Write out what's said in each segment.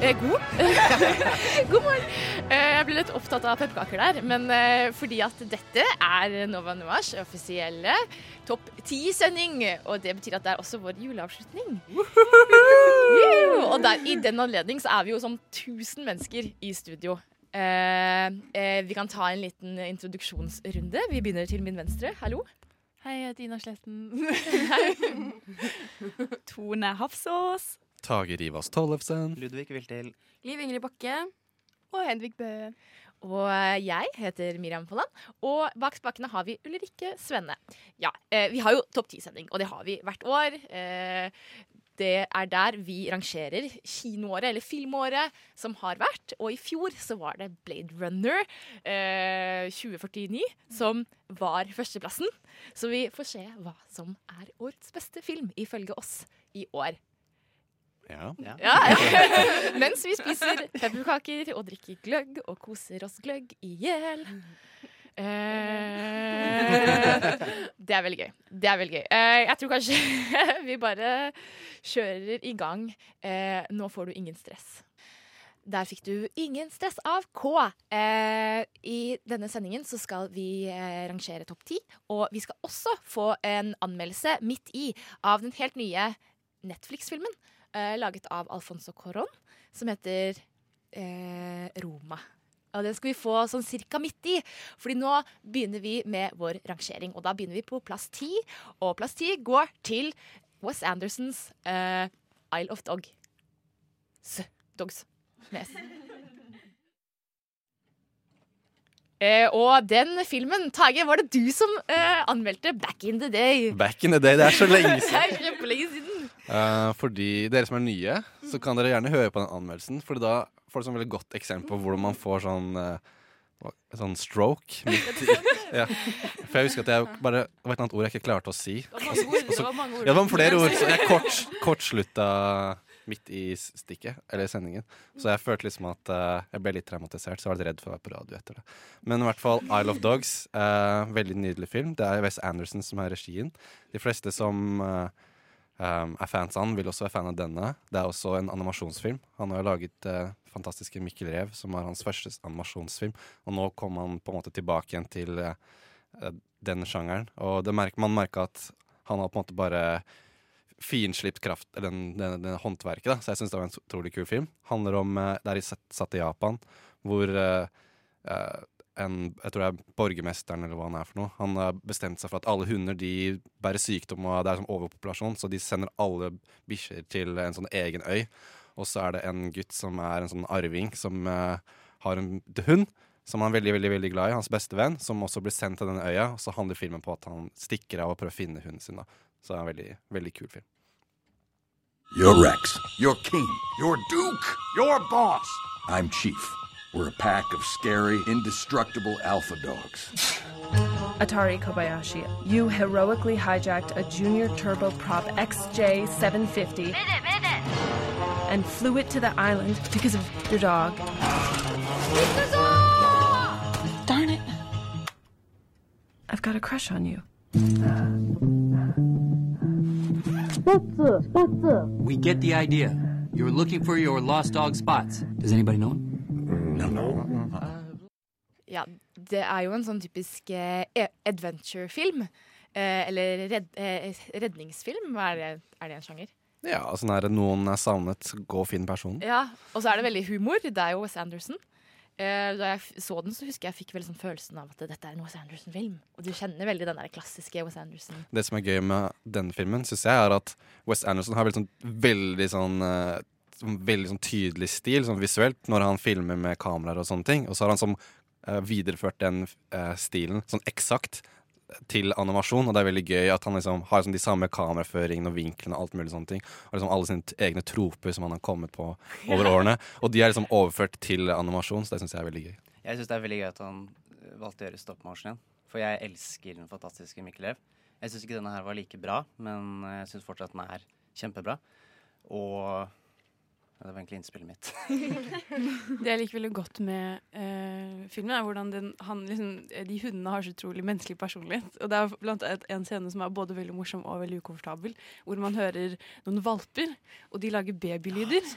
God? god morgen. Eh, jeg ble litt opptatt av pepperkaker der, men eh, fordi at dette er Nova Noirs offisielle topp ti-sending. Og det betyr at det er også vår juleavslutning. Og der, i den anledning så er vi jo som 1000 mennesker i studio. Eh, eh, vi kan ta en liten introduksjonsrunde. Vi begynner til min venstre. Hallo. Hei, jeg heter Ina Sletten. Tone Hafsås. Tage Rivas Tollefsen. Ludvig Viltil. Liv Ingrid Bakke. Og Hedvig Bø. Og eh, jeg heter Miriam Folland, og bak spakene har vi Ulrikke Svenne. Ja, eh, vi har jo topp ti-sending, og det har vi hvert år. Eh, det er der vi rangerer kinoåret, eller filmåret, som har vært. Og i fjor så var det Blade Runner eh, 2049 som var førsteplassen. Så vi får se hva som er årets beste film, ifølge oss, i år. Ja. Ja. Ja. Mens vi spiser pepperkaker og drikker gløgg og koser oss gløgg i hjel. Eh, det er veldig gøy. Det er veldig gøy. Eh, jeg tror kanskje vi bare kjører i gang. Eh, nå får du ingen stress. Der fikk du ingen stress av K. Eh, I denne sendingen så skal vi eh, rangere topp ti. Og vi skal også få en anmeldelse midt i av den helt nye Netflix-filmen eh, laget av Alfonso Coron, som heter eh, Roma. Og den skal vi få sånn cirka midt i, fordi nå begynner vi med vår rangering. Og da begynner vi på plass ti, og plass ti går til Wes Andersons eh, Isle of Dog. S. Dogs. Nes. Eh, og den filmen, Tage, var det du som eh, anmeldte back in the day. Back in the day. Det er så lenge siden. Det er kjempelenge siden. Eh, fordi dere som er nye, så kan dere gjerne høre på den anmeldelsen. For da får dere sånn veldig godt eksempel på hvordan man får sånn uh, Sånn stroke midt i ja. For jeg husker at jeg bare Det var et annet ord jeg ikke klarte å si. Det var mange ord. Det var mange ord. Ja, det var flere ord, så jeg kort, kortslutta midt i stikket, eller sendingen. Så jeg følte liksom at uh, jeg ble litt traumatisert, så jeg var litt redd for å være på radio etter det. Men i hvert fall Isle of Dogs. uh, veldig nydelig film. Det er Wes Anderson som er regien. De fleste som eh, um, er fans av han, vil også være fan av denne. Det er også en animasjonsfilm. Han har laget uh, fantastiske Mikkel Rev, som var hans første animasjonsfilm. Og nå kom han på en måte tilbake igjen til eh, den sjangeren. Og merker, man merker at han har på en måte bare finslipt kraft, den, den, den håndverket. da Så jeg syns det var en utrolig kul film. Handler om Det er satt, i Japan, hvor uh, en, jeg tror det er borgermesteren eller hva han er for noe. Han har bestemt seg for at alle hunder de bærer sykdom, og det er som overpopulasjon, så de sender alle bikkjer til en sånn egen øy. Og så er det en gutt som er en sånn arving, som uh, har en hund. Som han er veldig veldig, veldig glad i, hans beste venn, som også blir sendt til denne øya. Og så handler filmen på at han stikker av og prøver å finne hunden sin. da Så det er en veldig, veldig kul film. You're Rex. You're King. You're Duke. You're Boss. I'm Chief. We're a pack of scary, indestructible alpha dogs. Atari Kobayashi, you heroically hijacked a junior turboprop XJ750 and flew it to the island because of your dog. Darn it. I've got a crush on you. We get the idea. You're looking for your lost dog spots. Does anybody know him? Ja, det er jo en sånn typisk eh, e- adventure-film. Eh, eller red, eh, redningsfilm. Er det, er det en sjanger? Ja, sånn er det noen er savnet, gå og finn personen. Ja, Og så er det veldig humor. Det er jo Wes Anderson. Eh, da jeg så den, så husker jeg fikk veldig sånn følelsen av at dette er en Wes Anderson-film. Og du kjenner veldig den der klassiske Wes Anderson. Det som er gøy med denne filmen, syns jeg, er at Wes Anderson har veldig sånn, veldig sånn eh, sånn veldig sånn tydelig stil, sånn visuelt, når han filmer med kameraer og sånne ting. Og så har han sånn, eh, videreført den eh, stilen sånn eksakt til animasjon, og det er veldig gøy at han liksom har liksom de samme kameraføringene og vinklene og alt mulig sånne ting. Og liksom alle sine egne troper som han har kommet på over årene. Og de er liksom overført til animasjon, så det syns jeg er veldig gøy. Jeg syns det er veldig gøy at han eh, valgte å gjøre stoppmarsjen igjen. For jeg elsker den fantastiske Mikkel Lev. Jeg syns ikke denne her var like bra, men eh, jeg syns fortsatt den er kjempebra. Og ja, det var egentlig innspillet mitt. Det jeg liker veldig godt med uh, filmen, er hvordan den, han, liksom, eh, de hundene har så utrolig menneskelig personlighet. Og det er blant annet en scene som er både veldig morsom og veldig ukomfortabel, hvor man hører noen valper, og de lager babylyder.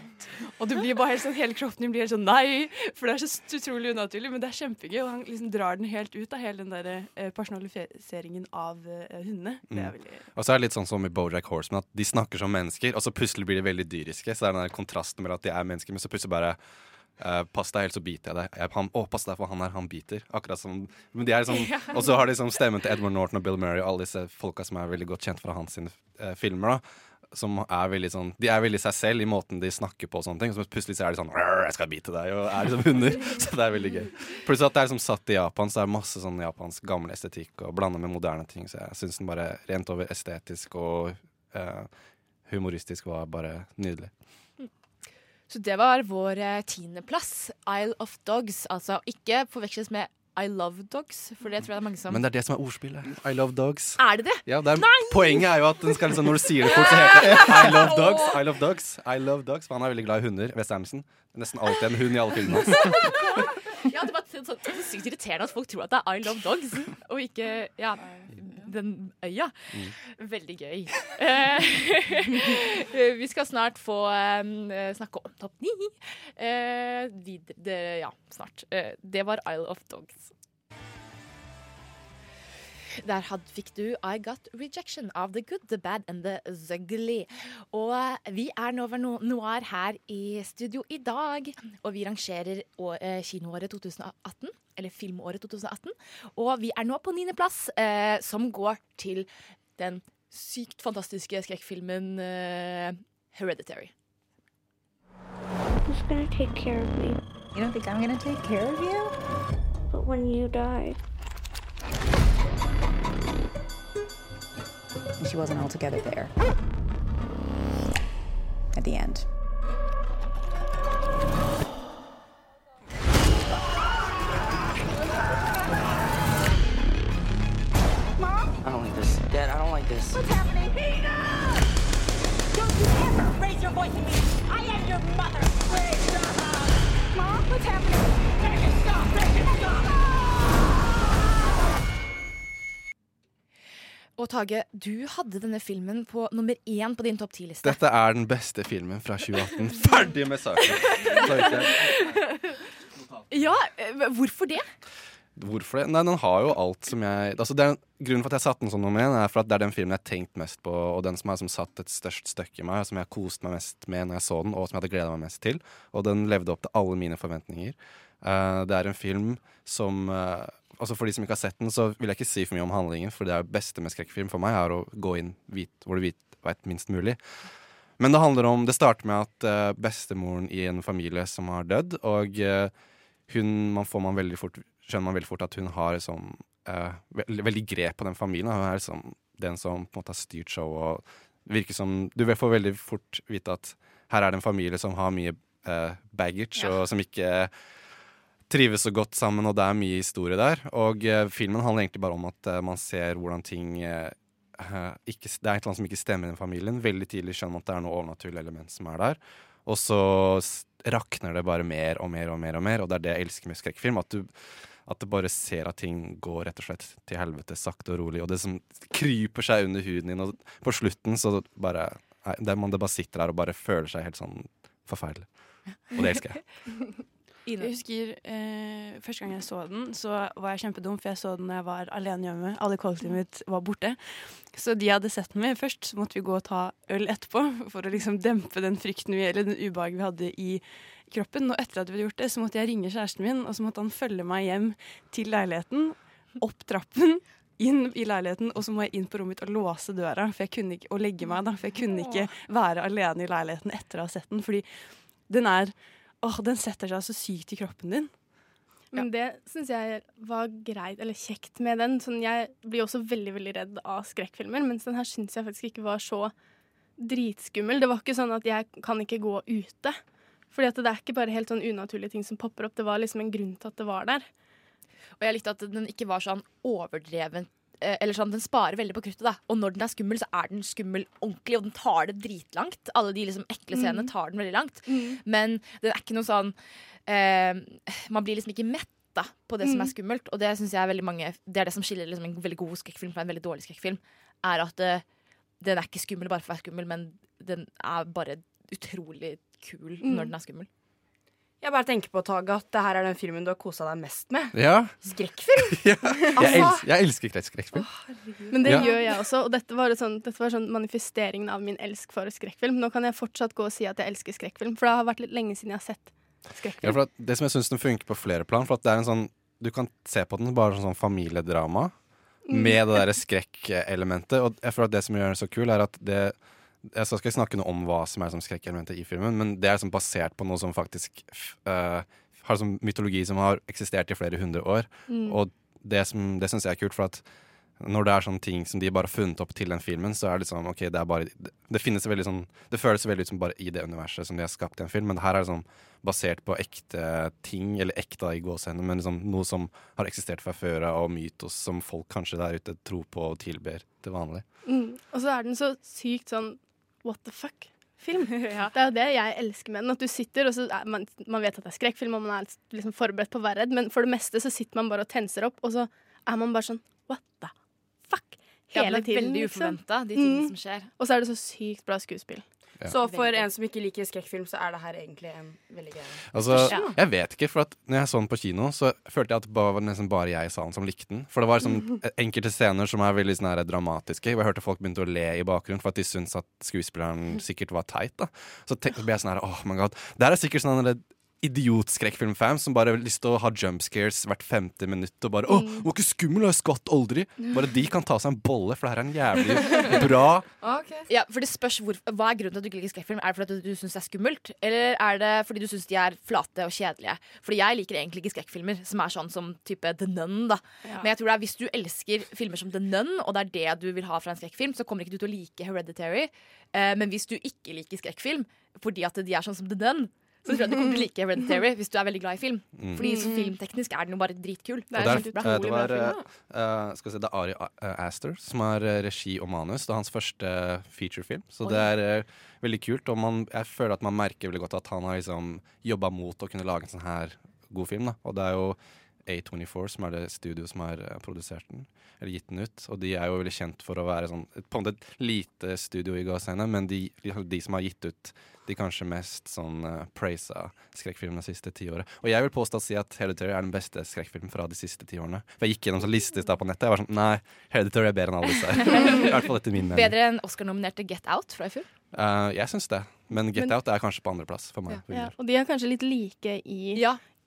og det blir bare helt sånn, hele kroppen din blir helt sånn nei, for det er så utrolig unaturlig, men det er kjempegøy. Og han liksom drar den helt ut av hele den der uh, personaliseringen av uh, hundene. Det er Mm. veldig Og så er det litt sånn som i Bojack Horseman, at de snakker som mennesker, og så plutselig blir de veldig dyriske. Så det er den der kontrasten mellom at de er mennesker, men så plutselig bare Uh, Pass deg, ellers så biter jeg deg. Jeg, han, å, pass deg, for han her, han biter. Akkurat som men de er liksom, Ja. Og så har de liksom stemmen til Edward Norton og Bill Murray og alle disse folka som er veldig godt kjent fra hans eh, filmer. da som er veldig sånn De er veldig seg selv i måten de snakker på og sånne ting. Så plutselig så er de sånn 'Jeg skal bite deg', og er liksom hunder. Så det er veldig gøy. Plutselig at det er liksom satt i Japan, så det er masse sånn japansk gammel estetikk og blanda med moderne ting. Så jeg syns den bare rent over estetisk og uh, humoristisk var bare nydelig. Så det var vår eh, tiendeplass. Isle of Dogs. Altså ikke forveksles med I Love Dogs, for det tror jeg det er mange som Men det er det som er ordspillet. I love dogs. Er det det? Ja, det er, Nei! Poenget er jo at den skal liksom, når du sier det fort, så heter det I love dogs. I love dogs. I love dogs For han er veldig glad i hunder. West er Nesten alltid en hund i alle filmene hans. Ja, det var sånn, det er sykt irriterende at folk tror at det er I Love Dogs, og ikke ja, den øya. Veldig gøy. Eh, vi skal snart få eh, snakke om topp ni. Eh, ja, snart. Det var Isle of Dogs. Der had, fikk du I Got Rejection av The Good, The Bad and The Zugly. Og eh, vi er Nova Noir her i studio i dag, og vi rangerer eh, kinoåret 2018, eller filmåret 2018. Og vi er nå på niendeplass, eh, som går til den sykt fantastiske skrekkfilmen eh, Hereditary. Who's gonna take care of me? You don't think I'm gonna take care of you? But when you die. She wasn't altogether there. At the end. I don't like this. Dad, I don't like this. What's happening? Don't you ever raise your voice at me! Og Tage, du hadde denne filmen på nummer én på din topp ti-liste. Dette er den beste filmen fra 2018. Ferdig med saken! Ja, eh, hvorfor det? Hvorfor det? Nei, den har jo alt som jeg altså det er, Grunnen for at jeg satte den som nummer én, er for at det er den filmen jeg har tenkt mest på, og den som har som satt et størst støkk i meg, og som jeg har kost meg mest med når jeg så den, og som jeg hadde gleda meg mest til. Og den levde opp til alle mine forventninger. Uh, det er en film som eh, Altså For de som ikke har sett den, så vil jeg ikke si for mye om handlingen, for det er beste med skrekkfilm for meg, er å gå inn vit, hvor du vet minst mulig. Men det handler om Det starter med at uh, bestemoren i en familie som har dødd, og uh, hun man får man veldig fort, skjønner man veldig fort at hun har sånn, uh, veldig, veldig grep på den familien. Hun er liksom, den som på en måte har styrt showet. og virker som Du får veldig fort vite at her er det en familie som har mye eh, baggage, og som ikke trives så godt sammen, og det er mye historie der. Og eh, filmen handler egentlig bare om at eh, man ser hvordan ting eh, ikke, Det er et eller annet som ikke stemmer i den familien. Veldig tidlig skjønner man at det er noe overnaturlig element som er der. Og så rakner det bare mer og mer og mer, og mer, og det er det jeg elsker med skrekkfilm. At du at du bare ser at ting går rett og slett til helvete sakte og rolig, og det som kryper seg under huden din, og på slutten så bare nei, det, Man det bare sitter der og bare føler seg helt sånn forferdelig. Og det elsker jeg. Jeg husker eh, Første gang jeg så den, så var jeg kjempedum, for jeg så den når jeg var alene hjemme. Alle i kollektivet mitt var borte. Så de hadde sett den med først, så måtte vi gå og ta øl etterpå for å liksom dempe den frykten vi, eller den ubehaget vi hadde i kroppen. Og etter at vi hadde gjort det, så måtte jeg ringe kjæresten min, og så måtte han følge meg hjem til leiligheten, opp trappen. Inn i leiligheten, og så må jeg inn på rommet mitt og låse døra for jeg kunne ikke, og legge meg. da For jeg kunne ikke være alene i leiligheten etter å ha sett den. Fordi den er Åh, den setter seg så sykt i kroppen din. Men det syns jeg var greit, eller kjekt med den. Sånn, jeg blir også veldig veldig redd av skrekkfilmer, mens den her syns jeg faktisk ikke var så dritskummel. Det var ikke sånn at jeg kan ikke gå ute. Fordi at det er ikke bare helt sånn unaturlige ting som popper opp. Det var liksom en grunn til at det var der. Og jeg likte at den ikke var sånn overdreven eh, eller sånn, Den sparer veldig på kruttet. da Og når den er skummel, så er den skummel ordentlig, og den tar det dritlangt. Alle de liksom ekle scenene Mm. tar den veldig langt. Men den er ikke noe sånn eh, Man blir liksom ikke mett da på det som Mm. er skummelt. Og det synes jeg er veldig mange Det er det som skiller liksom en veldig god skrekkfilm fra en veldig dårlig skrekkfilm. Er at uh, den er ikke skummel bare for å være skummel, men den er bare utrolig kul Mm. når den er skummel. Jeg bare tenker på, Tage, at det her er den filmen du har kosa deg mest med. Ja. Skrekkfilm! ja. Altså- Jeg, elsker, jeg elsker skrekk- skrekkfilm. Men det Ja. gjør jeg også, og dette var, sånn, dette var sånn manifesteringen av min elsk for skrekkfilm. Nå kan jeg fortsatt gå og si at jeg elsker skrekkfilm, for det har vært litt lenge siden jeg har sett Ja, skrekkfilm. for det som jeg syns den funker på flere plan, for at det er en sånn Du kan se på den bare som sånn familiedrama Mm. med det derre skrekkelementet. Og jeg føler at det som gjør den så kul, er at det jeg skal ikke snakke noe om hva som er som skrekkelementet i filmen, men det er som basert på noe som faktisk øh, har som mytologi som har eksistert i flere hundre år. Mm. Og det, som- det syns jeg er kult, for at når det er sånne ting som de bare har funnet opp til den filmen, så er det liksom OK, det er bare Det, det finnes veldig sånn Det føles veldig ut som bare i det universet som de har skapt i en film, men her er det sånn basert på ekte ting, eller ekte i gåsehendene, men liksom noe som har eksistert fra før av, og mytos som folk kanskje der ute tror på og tilber til vanlig. Mm. Og så er den så sykt sånn what the fuck-film. Det er jo det jeg elsker med den. At du sitter, og så er man, man vet at det er skrekkfilm, og man er liksom forberedt på å være redd, men for det meste så sitter man bare og tenser opp, og så er man bare sånn what the fuck? Ja, Hele det er tiden. veldig liksom. uforventet, de tingene Mm. som skjer. Og så er det så sykt bra skuespill. Ja. Så for en som ikke liker skrekkfilm, så er det her egentlig en veldig gøy Altså, Ja. Jeg vet ikke, for at når jeg så den på kino, så følte jeg at det var nesten bare jeg i salen som likte den. For det var liksom enkelte scener som er veldig sånn dramatiske. dramatiske. Jeg hørte folk begynte å le i bakgrunnen for at de syntes at skuespilleren sikkert var teit. da Så tenk, så ble jeg sånn her, oh my god Det her er sikkert sånn en idiotskrekkfilmfan som bare har lyst til å ha jump scares hvert femte minutt og bare 'Å, Mm. var ikke skummel, og jeg skvatt aldri'. Bare de kan ta seg en bolle, for det her er en jævlig bra Ja, for det spørs hvor, Hva er grunnen til at du ikke liker skrekkfilm? Er det fordi du syns det er skummelt, eller er det fordi du syns de er flate og kjedelige? Fordi jeg liker egentlig ikke skrekkfilmer som er sånn som type The Nun, da. Ja. Men jeg tror det er hvis du elsker filmer som The Nun, og det er det du vil ha fra en skrekkfilm, så kommer ikke du til å like Hereditary. Eh, men hvis du ikke liker skrekkfilm fordi at de er sånn som The Nun, så tror jeg du kommer til å like Red Terry hvis du er veldig glad i film. Mm. Fordi så Mm. filmteknisk er den jo bare dritkul. Og der, eh, det var eh, eh, skal vi se, det er Ari Aster som har regi og manus. Det er hans første featurefilm, så oh, det er uh, veldig kult. Og man, jeg føler at man merker veldig godt at han har liksom jobba mot å kunne lage en sånn her god film. Da. Og det er jo A24 som er det studio som har eh, produsert den, eller gitt den ut. Og de er jo veldig kjent for å være sånn på en måte et lite studio i gåsehendene, men de, de som har gitt ut de kanskje mest sånn uh, praisa skrekkfilmene de siste ti årene. Og jeg vil påstå å si at Hereditary er den beste skrekkfilmen fra de siste ti årene. For jeg gikk gjennom sånn liste i stad på nettet. Jeg var sånn Nei, Hereditary er bedre enn alle disse. I hvert fall etter min mening. Bedre enn Oscar-nominerte Get Out fra i fjor. Uh, jeg syns det. Men Get Men- Out er kanskje på andreplass for meg. Ja, og de er kanskje litt like i,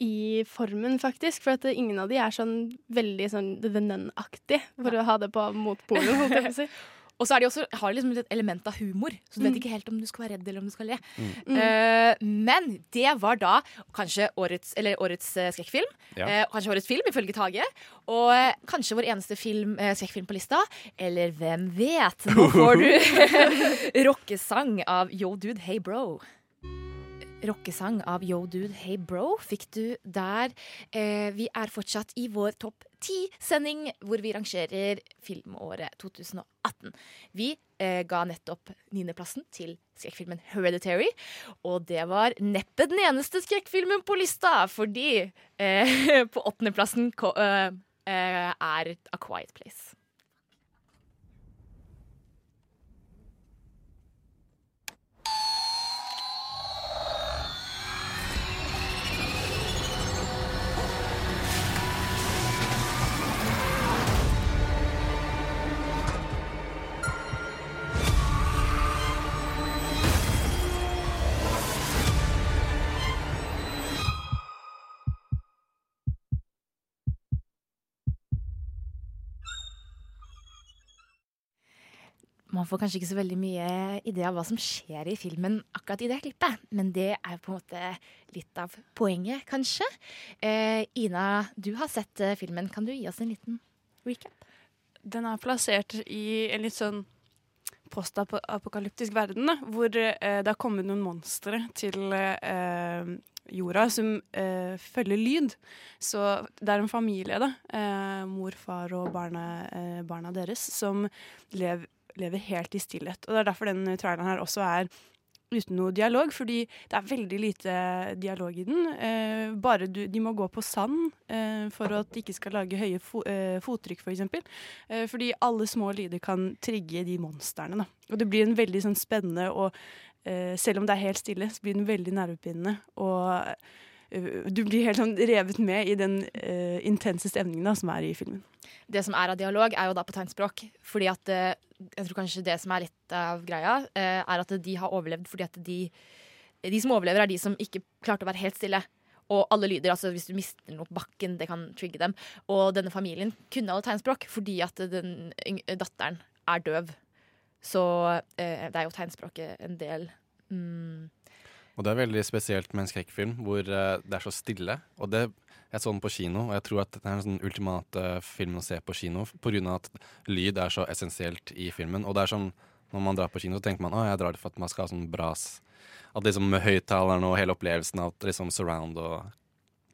i formen, faktisk. For at ingen av de er sånn veldig sånn The Nun-aktig, for å ha det på motpolen. si. Og så er de også, har de liksom et element av humor, så du Mm. vet ikke helt om du skal være redd eller om du skal le. Mm. Uh, men det var da kanskje årets, eller årets uh, skrekkfilm. Ja. Uh, kanskje årets film, ifølge Tage. Og kanskje vår eneste film, skrekkfilm på lista. Eller hvem vet? Nå får du rockesang av Yo Dude Hey Bro. Rockesang av Yo Dude Hey Bro fikk du der. Eh, vi er fortsatt i vår topp ti-sending, hvor vi rangerer filmåret 2018. Vi eh, ga nettopp niendeplassen til skrekkfilmen Hereditary. Og det var neppe den eneste skrekkfilmen på lista, fordi eh, på åttendeplassen eh, eh, er A Quiet Place. Man får kanskje ikke så veldig mye idé av hva som skjer i filmen akkurat i det klippet, men det er på en måte litt av poenget, kanskje. Eh, Ina, du har sett eh, filmen. Kan du gi oss en liten recap? Den er plassert i en litt sånn postapokalyptisk verden, hvor eh, det har kommet noen monstre til eh, jorda som eh, følger lyd. Så det er en familie, da, eh, mor, far og barna, eh, barna deres, som lev, lever helt i stillhet. Og det er derfor den traileren her også er uten noe dialog, fordi det er veldig lite dialog i den. Eh, bare du, de må gå på sand eh, for at de ikke skal lage høye fo eh, fottrykk, f.eks. For eh, fordi alle små lyder kan trigge de monstrene. Da. Og det blir en veldig sånn spennende og eh, Selv om det er helt stille, så blir den veldig nervepirrende. Og eh, du blir helt sånn revet med i den eh, intense stemningen da, som er i filmen. Det som er av dialog, er jo da på tegnspråk. Fordi at Jeg tror kanskje det som er litt av greia, eh, er at de har overlevd fordi at de De som overlever, er de som ikke klarte å være helt stille. Og alle lyder, altså hvis du mister noe på bakken, det kan trigge dem. Og denne familien kunne alle tegnspråk fordi at den datteren er døv. Så eh, det er jo tegnspråket en del mm, Og det er veldig spesielt med en skrekkfilm hvor uh, det er så stille. Og det, jeg så den på kino, og jeg tror at det er den sånn ultimate filmen å se på kino pga. at lyd er så essensielt i filmen. Og det er sånn, når man drar på kino, så tenker man å jeg drar det for at man skal ha sånn bras. At liksom med høyttalerne og hele opplevelsen av liksom surround og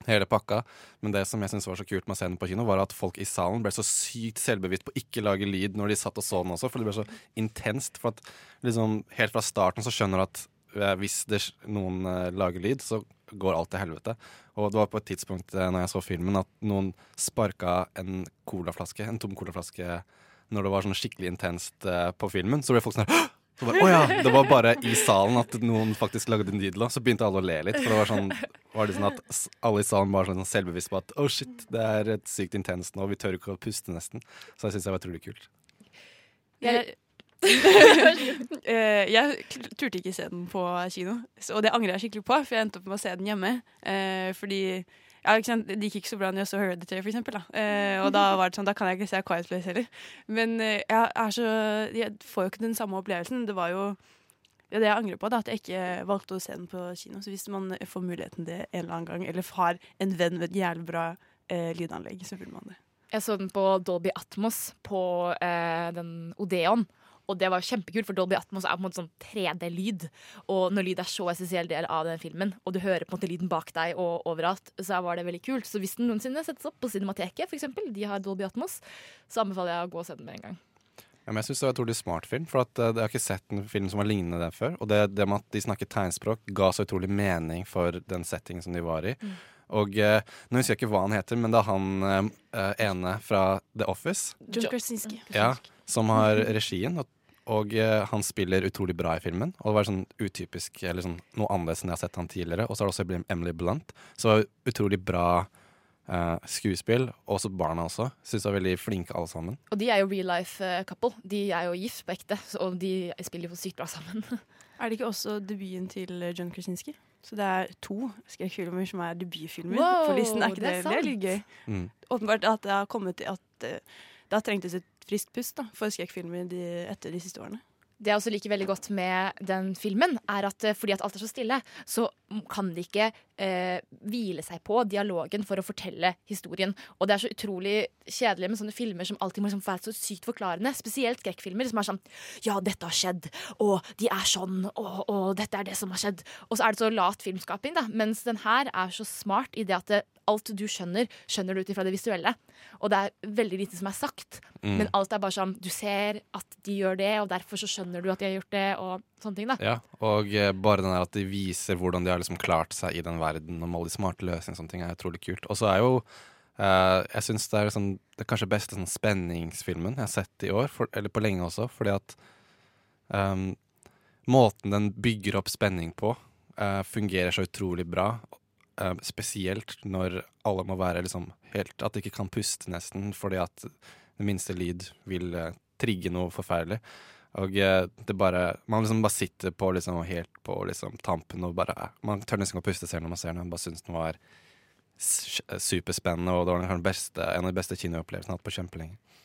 hele pakka. Men det som jeg synes var så kult med å se den på kino, var at folk i salen ble så sykt selvbevisst på å ikke lage lyd når de satt og så den også, for det ble så intenst. For at liksom helt fra starten så skjønner du at eh, hvis det, noen eh, lager lyd, så går alt til helvete. Og det var på et tidspunkt uh, når jeg så filmen at noen sparka en colaflaske, en tom colaflaske når det var sånn skikkelig intenst eh, på filmen. Så ble folk sånn «Hå!» så Å ja! Det var bare i salen at noen faktisk lagde en lyd. Så begynte alle å le litt. For det var sånn, var det sånn at alle i salen var sånn selvbevisst på at oh shit, det er et sykt intenst nå, vi tør ikke å puste nesten. Så jeg syns det var utrolig kult. Jeg, Eh, jeg turte ikke se den på kino, og det angrer jeg skikkelig på, for jeg endte opp med å se den hjemme. Eh, fordi ja? Det gikk ikke så bra når jeg så Hereditary, for eksempel. Da. Eh, og da var det sånn, da kan jeg ikke se Quiet Place heller. Men eh, jeg, så, jeg får jo ikke den samme opplevelsen. Det var jo er det jeg angrer på, da, at jeg ikke valgte å se den på kino. Så hvis man får muligheten det en eller annen gang, eller har en venn med et jævlig bra eh, lydanlegg, så vil man det. Jeg så den på Dolby Atmos på eh, den Odeon. Og det var kjempekult, for Dolby Atmos er på en måte sånn 3D-lyd. Og når lyd er så essensiell del av den filmen, og du hører på en måte lyden bak deg og overalt, så var det veldig kult. Så hvis den noensinne settes opp på Cinemateket, eksempel, de har Dolby Atmos, så anbefaler jeg å gå og se den med en gang. Ja, men jeg synes det var en utrolig smart film, for at, uh, jeg har ikke sett en film som var lignende den før. Og det, det med at de snakket tegnspråk, ga så utrolig mening for den settingen som de var i. Mm. Og uh, nå husker jeg ikke hva han heter, men det er han uh, ene fra The Office. John Krasinski. Ja, som har regien. Og, og uh, han spiller utrolig bra i filmen. Og det var sånn utypisk, eller sånn noe annerledes enn jeg har sett han tidligere. Og så har det også Emily Blunt. Så utrolig bra uh, skuespill. Og også barna også. Syns de er veldig flinke alle sammen. Og de er jo real life eh, couple. De er jo gift på ekte, og de spiller jo sykt bra sammen. Er det ikke også debuten til John Krasinski? Så det er to skrekkfilmer som er debutfilmer Wow, på listen. Er ikke det det, er det, er litt gøy? Mm. Åpenbart at det har kommet til at det har trengtes et friskt pust da, for skrekkfilmer etter de siste årene. Det jeg også liker veldig godt med den filmen, er at eh, fordi at alt er så stille, så kan de ikke eh, hvile seg på dialogen for å fortelle historien. Og det er så utrolig kjedelig med sånne filmer som alltid må liksom være så sykt forklarende. Spesielt skrekkfilmer som er sånn Ja, dette har skjedd, og de er sånn, og, og dette er det som har skjedd. Og så er det så lat filmskaping, da. Mens den her er så smart i det at det, alt du skjønner, skjønner du ut ifra det visuelle. Og det er veldig lite som er sagt. Mm. Men alt er bare sånn Du ser at de gjør det, og derfor så skjønner du at de har gjort det, og sånne ting, da. Ja, og eh, bare den der at de viser hvordan de har liksom klart seg i den verden, om alle de smarte løsningene og sånne ting, er utrolig kult. Og så er jo eh, Jeg syns det er sånn, det er kanskje beste sånn spenningsfilmen jeg har sett i år, for, eller på lenge også, fordi at um, måten den bygger opp spenning på, uh, fungerer så utrolig bra. Uh, spesielt når alle må være liksom helt At de ikke kan puste, nesten, fordi at det minste lyd vil uh, trigge noe forferdelig. Og eh, det bare Man liksom bare sitter på liksom helt på liksom tampen og bare Man tør nesten ikke å puste selv når man ser den. Man bare syns den var superspennende, og det var den beste, en av de beste kinoopplevelsene jeg har hatt på kjempelenge.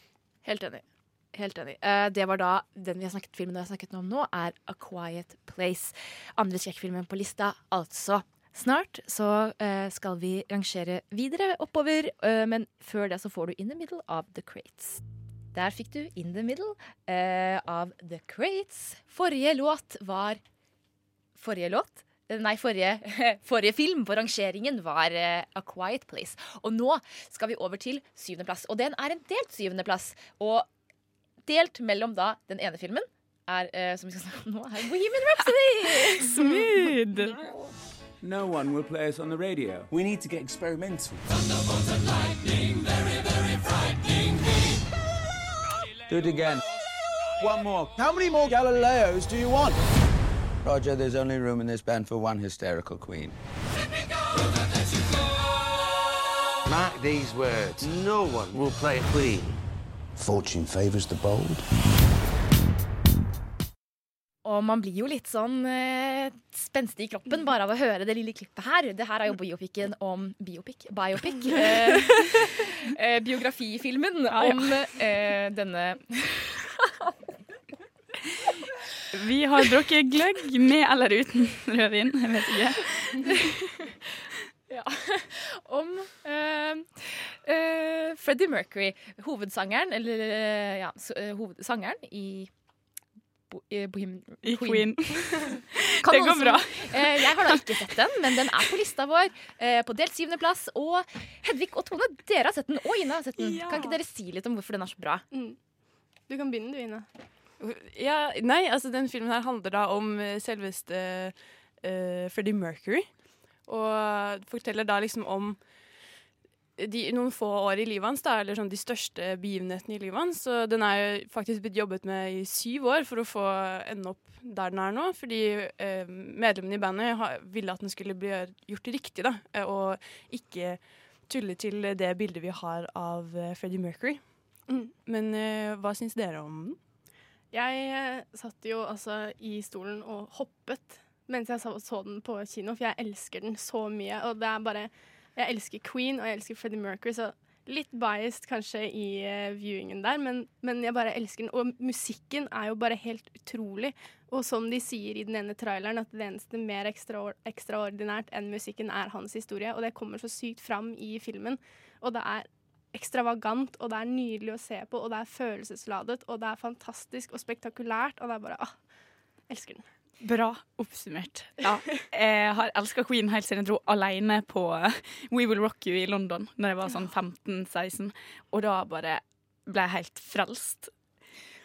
Helt enig. Helt enig. Uh, det var da den vi har snakket filmen vi har snakket om nå, er A Quiet Place. Andre skrekkfilmen på lista, altså. Snart så uh, skal vi rangere videre oppover, uh, men før det så får du In the Middle of The Crates. Der fikk du In the Middle uh, av The Crates. Forrige låt var Forrige låt? Nei, forrige, forrige film på rangeringen var uh, A Quiet Place. Og nå skal vi over til syvendeplass. Og den er en delt syvendeplass. Og delt mellom da den ene filmen er, uh, som vi skal snakke om nå, er Women Rhapsody! Smooth. No one will play us on the radio. We need to get experimental. Do it again. One more. How many more Galileos do you want? Roger, there's only room in this band for one hysterical queen. Mark these words. No one will play Queen. Fortune favors the bold. Og man blir jo litt sånn eh, spenstig i kroppen bare av å høre det lille klippet her. Det her er jo biopicen om Biopic? Biopic. Eh, eh, biografifilmen om eh, denne Vi har drukket gløgg med eller uten rødvin. Jeg vet ikke. Ja. Om eh, eh, Freddie Mercury, hovedsangeren, eller eh, ja, hovedsangeren i Bo eh, Bohem I Queen. Kan Det går bra. Eh, jeg har da ikke sett den, men den er på lista vår. Eh, på delt syvendeplass. Og Hedvig og Tone, dere har sett den. Og Ina har sett den. Ja. Kan ikke dere si litt om hvorfor den er så bra? Du kan begynne, du, Ina. Ja, nei, altså den filmen her handler da om eh, selveste uh, Freddie Mercury. Og forteller da liksom om de, noen få år i livet hans, da, eller sånn de største begivenhetene i livet hans. Så den er jo faktisk blitt jobbet med i syv år for å få ende opp der den er nå. Fordi eh, medlemmene i bandet ha, ville at den skulle bli gjort riktig, da. eh, Og ikke tulle til det bildet vi har av eh, Freddie Mercury. Men eh, hva syns dere om den? Jeg eh, satt jo altså i stolen og hoppet mens jeg så, så den på kino, for jeg elsker den så mye. Og det er bare Jeg elsker Queen, og jeg elsker Freddie Mercury, så litt biased kanskje i uh, viewingen der, men, men jeg bare elsker den. Og musikken er jo bare helt utrolig. Og som de sier i den ene traileren, at det eneste mer ekstra, ekstraordinært enn musikken er hans historie, og det kommer så sykt fram i filmen. Og det er ekstravagant, og det er nydelig å se på, og det er følelsesladet, og det er fantastisk og spektakulært, og det er bare ah, elsker den. Bra oppsummert. Ja. Jeg har elska Queen helt siden jeg dro alene på We Will Rock You i London Når jeg var sånn 15-16. Og da bare ble jeg helt frelst.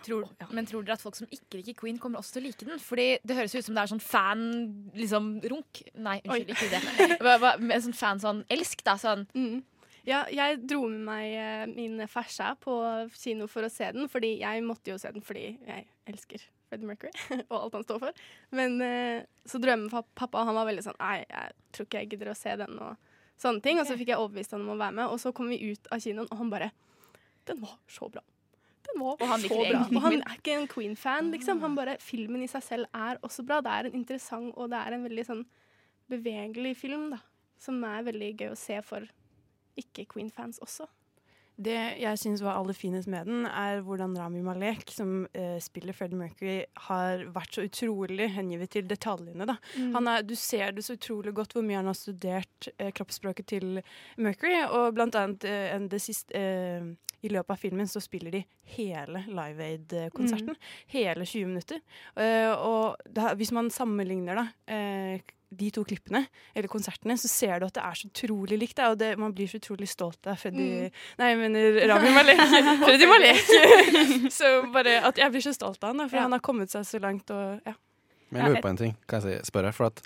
Tror, Men tror dere at folk som ikke liker Queen, kommer også til å like den? Fordi det høres ut som det er sånn fan-runk. Liksom, runk. Nei, unnskyld, Oi. ikke det. Hva- hva- men Sånn fan sånn elsk, da. Sånn. Ja, jeg dro med meg eh, min fersa på kino for å se den, fordi jeg måtte jo se den fordi jeg elsker Freddie Mercury og alt han står for. Men eh, så dro jeg med pa- pappa, og han var veldig sånn Nei, jeg tror ikke jeg gidder å se den, og sånne ting. Og så fikk jeg overbevist han om å være med, og så kom vi ut av kinoen, og han bare Den var så bra. Den var så bra. Og han er ikke en Queen-fan, liksom. Han bare Filmen i seg selv er også bra. Det er en interessant, og det er en veldig sånn bevegelig film, da. Som er veldig gøy å se for ikke-Queen-fans også. Det jeg syns var aller finest med den, er hvordan Rami Malek, som eh, spiller Freddie Mercury, har vært så utrolig hengivet til detaljene. Da. Mm. Han er, du ser det så utrolig godt hvor mye han har studert eh, kroppsspråket til Mercury. Og blant annet eh, en- det siste, eh, i løpet av filmen så spiller de hele Live Aid-konserten. Hele 20 minutter. Eh, og da, hvis man sammenligner da, eh, de to klippene, eller konsertene, så ser du at det er så utrolig likt. Og det, man blir så utrolig stolt av Freddy Mm. Nei, jeg mener Rami Malek. Freddy Malek! så bare at jeg blir så stolt av han, da, for Ja. han har kommet seg så langt. Og, ja. Men jeg lurer på en ting, kan jeg spørre? For at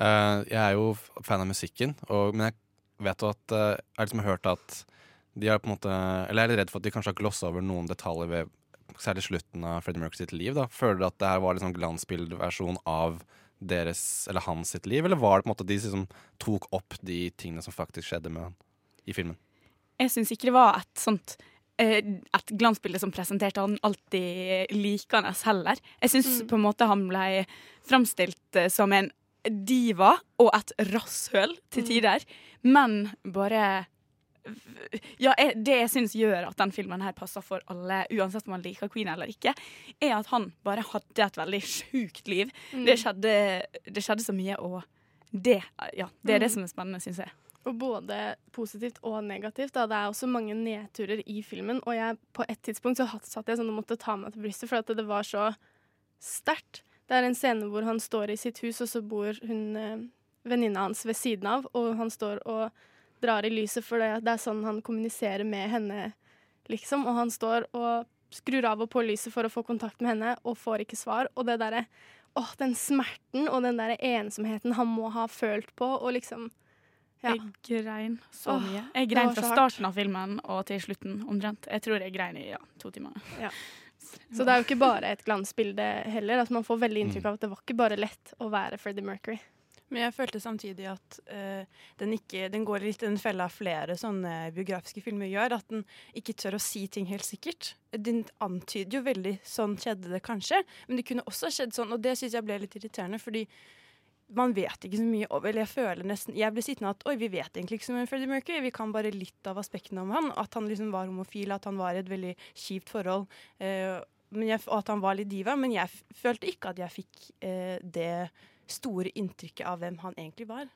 uh, jeg er jo fan av musikken, og, men jeg vet jo at uh, Jeg har liksom hørt at de har på en måte Eller jeg er litt redd for at de kanskje har glossa over noen detaljer ved særlig slutten av Freddie Mercury sitt liv. da Føler du at det her var en sånn glansbildeversjon av deres, eller hans sitt liv, eller var det på en måte de som liksom tok opp de tingene som faktisk skjedde med han i filmen? Jeg syns ikke det var et sånt eh, et glansbilde som presenterte han alltid likende heller. Jeg syns Mm. på en måte han ble framstilt eh, som en diva og et rasshøl til Mm. tider, men bare ja, Det jeg syns gjør at den filmen her passer for alle, uansett om man liker Queen eller ikke, er at han bare hadde et veldig sjukt liv. Mm. Det, skjedde, det skjedde så mye, og det, ja, det er det Mm. som er spennende, syns jeg. Og både positivt og negativt. Da. Det er også mange nedturer i filmen. Og jeg, på et tidspunkt så satt jeg sånn og måtte ta meg til brystet, for at det var så sterkt. Det er en scene hvor han står i sitt hus, og så bor hun eh, venninna hans ved siden av, og han står og drar i lyset, for det, det er sånn han kommuniserer med henne, liksom. Og han står og skrur av og på lyset for å få kontakt med henne, og får ikke svar. Og det derre Åh, den smerten og den derre ensomheten han må ha følt på, og liksom ja. Jeg grein så Åh, mye. Jeg grein fra starten av filmen og til slutten omtrent. Jeg tror jeg grein i ja, to timer. Ja. Så det er jo ikke bare et glansbilde heller. At man får veldig inntrykk av at det var ikke bare lett å være Freddie Mercury. Men jeg følte samtidig at uh, den, ikke, den går litt i den fella flere sånne biografiske filmer gjør. At den ikke tør å si ting helt sikkert. Den antyder jo veldig sånn skjedde det kanskje, men det kunne også skjedd sånn, og det syns jeg ble litt irriterende, fordi man vet ikke så mye over jeg føler nesten Jeg ble sittende at oi, vi vet egentlig ikke så mye om Freddie Mercury. Vi kan bare litt av aspektene om han. At han liksom var homofil, at han var i et veldig kjipt forhold. Uh, jeg, og at han var litt diva. Men jeg følte ikke at jeg fikk eh, det store inntrykket av hvem han egentlig var.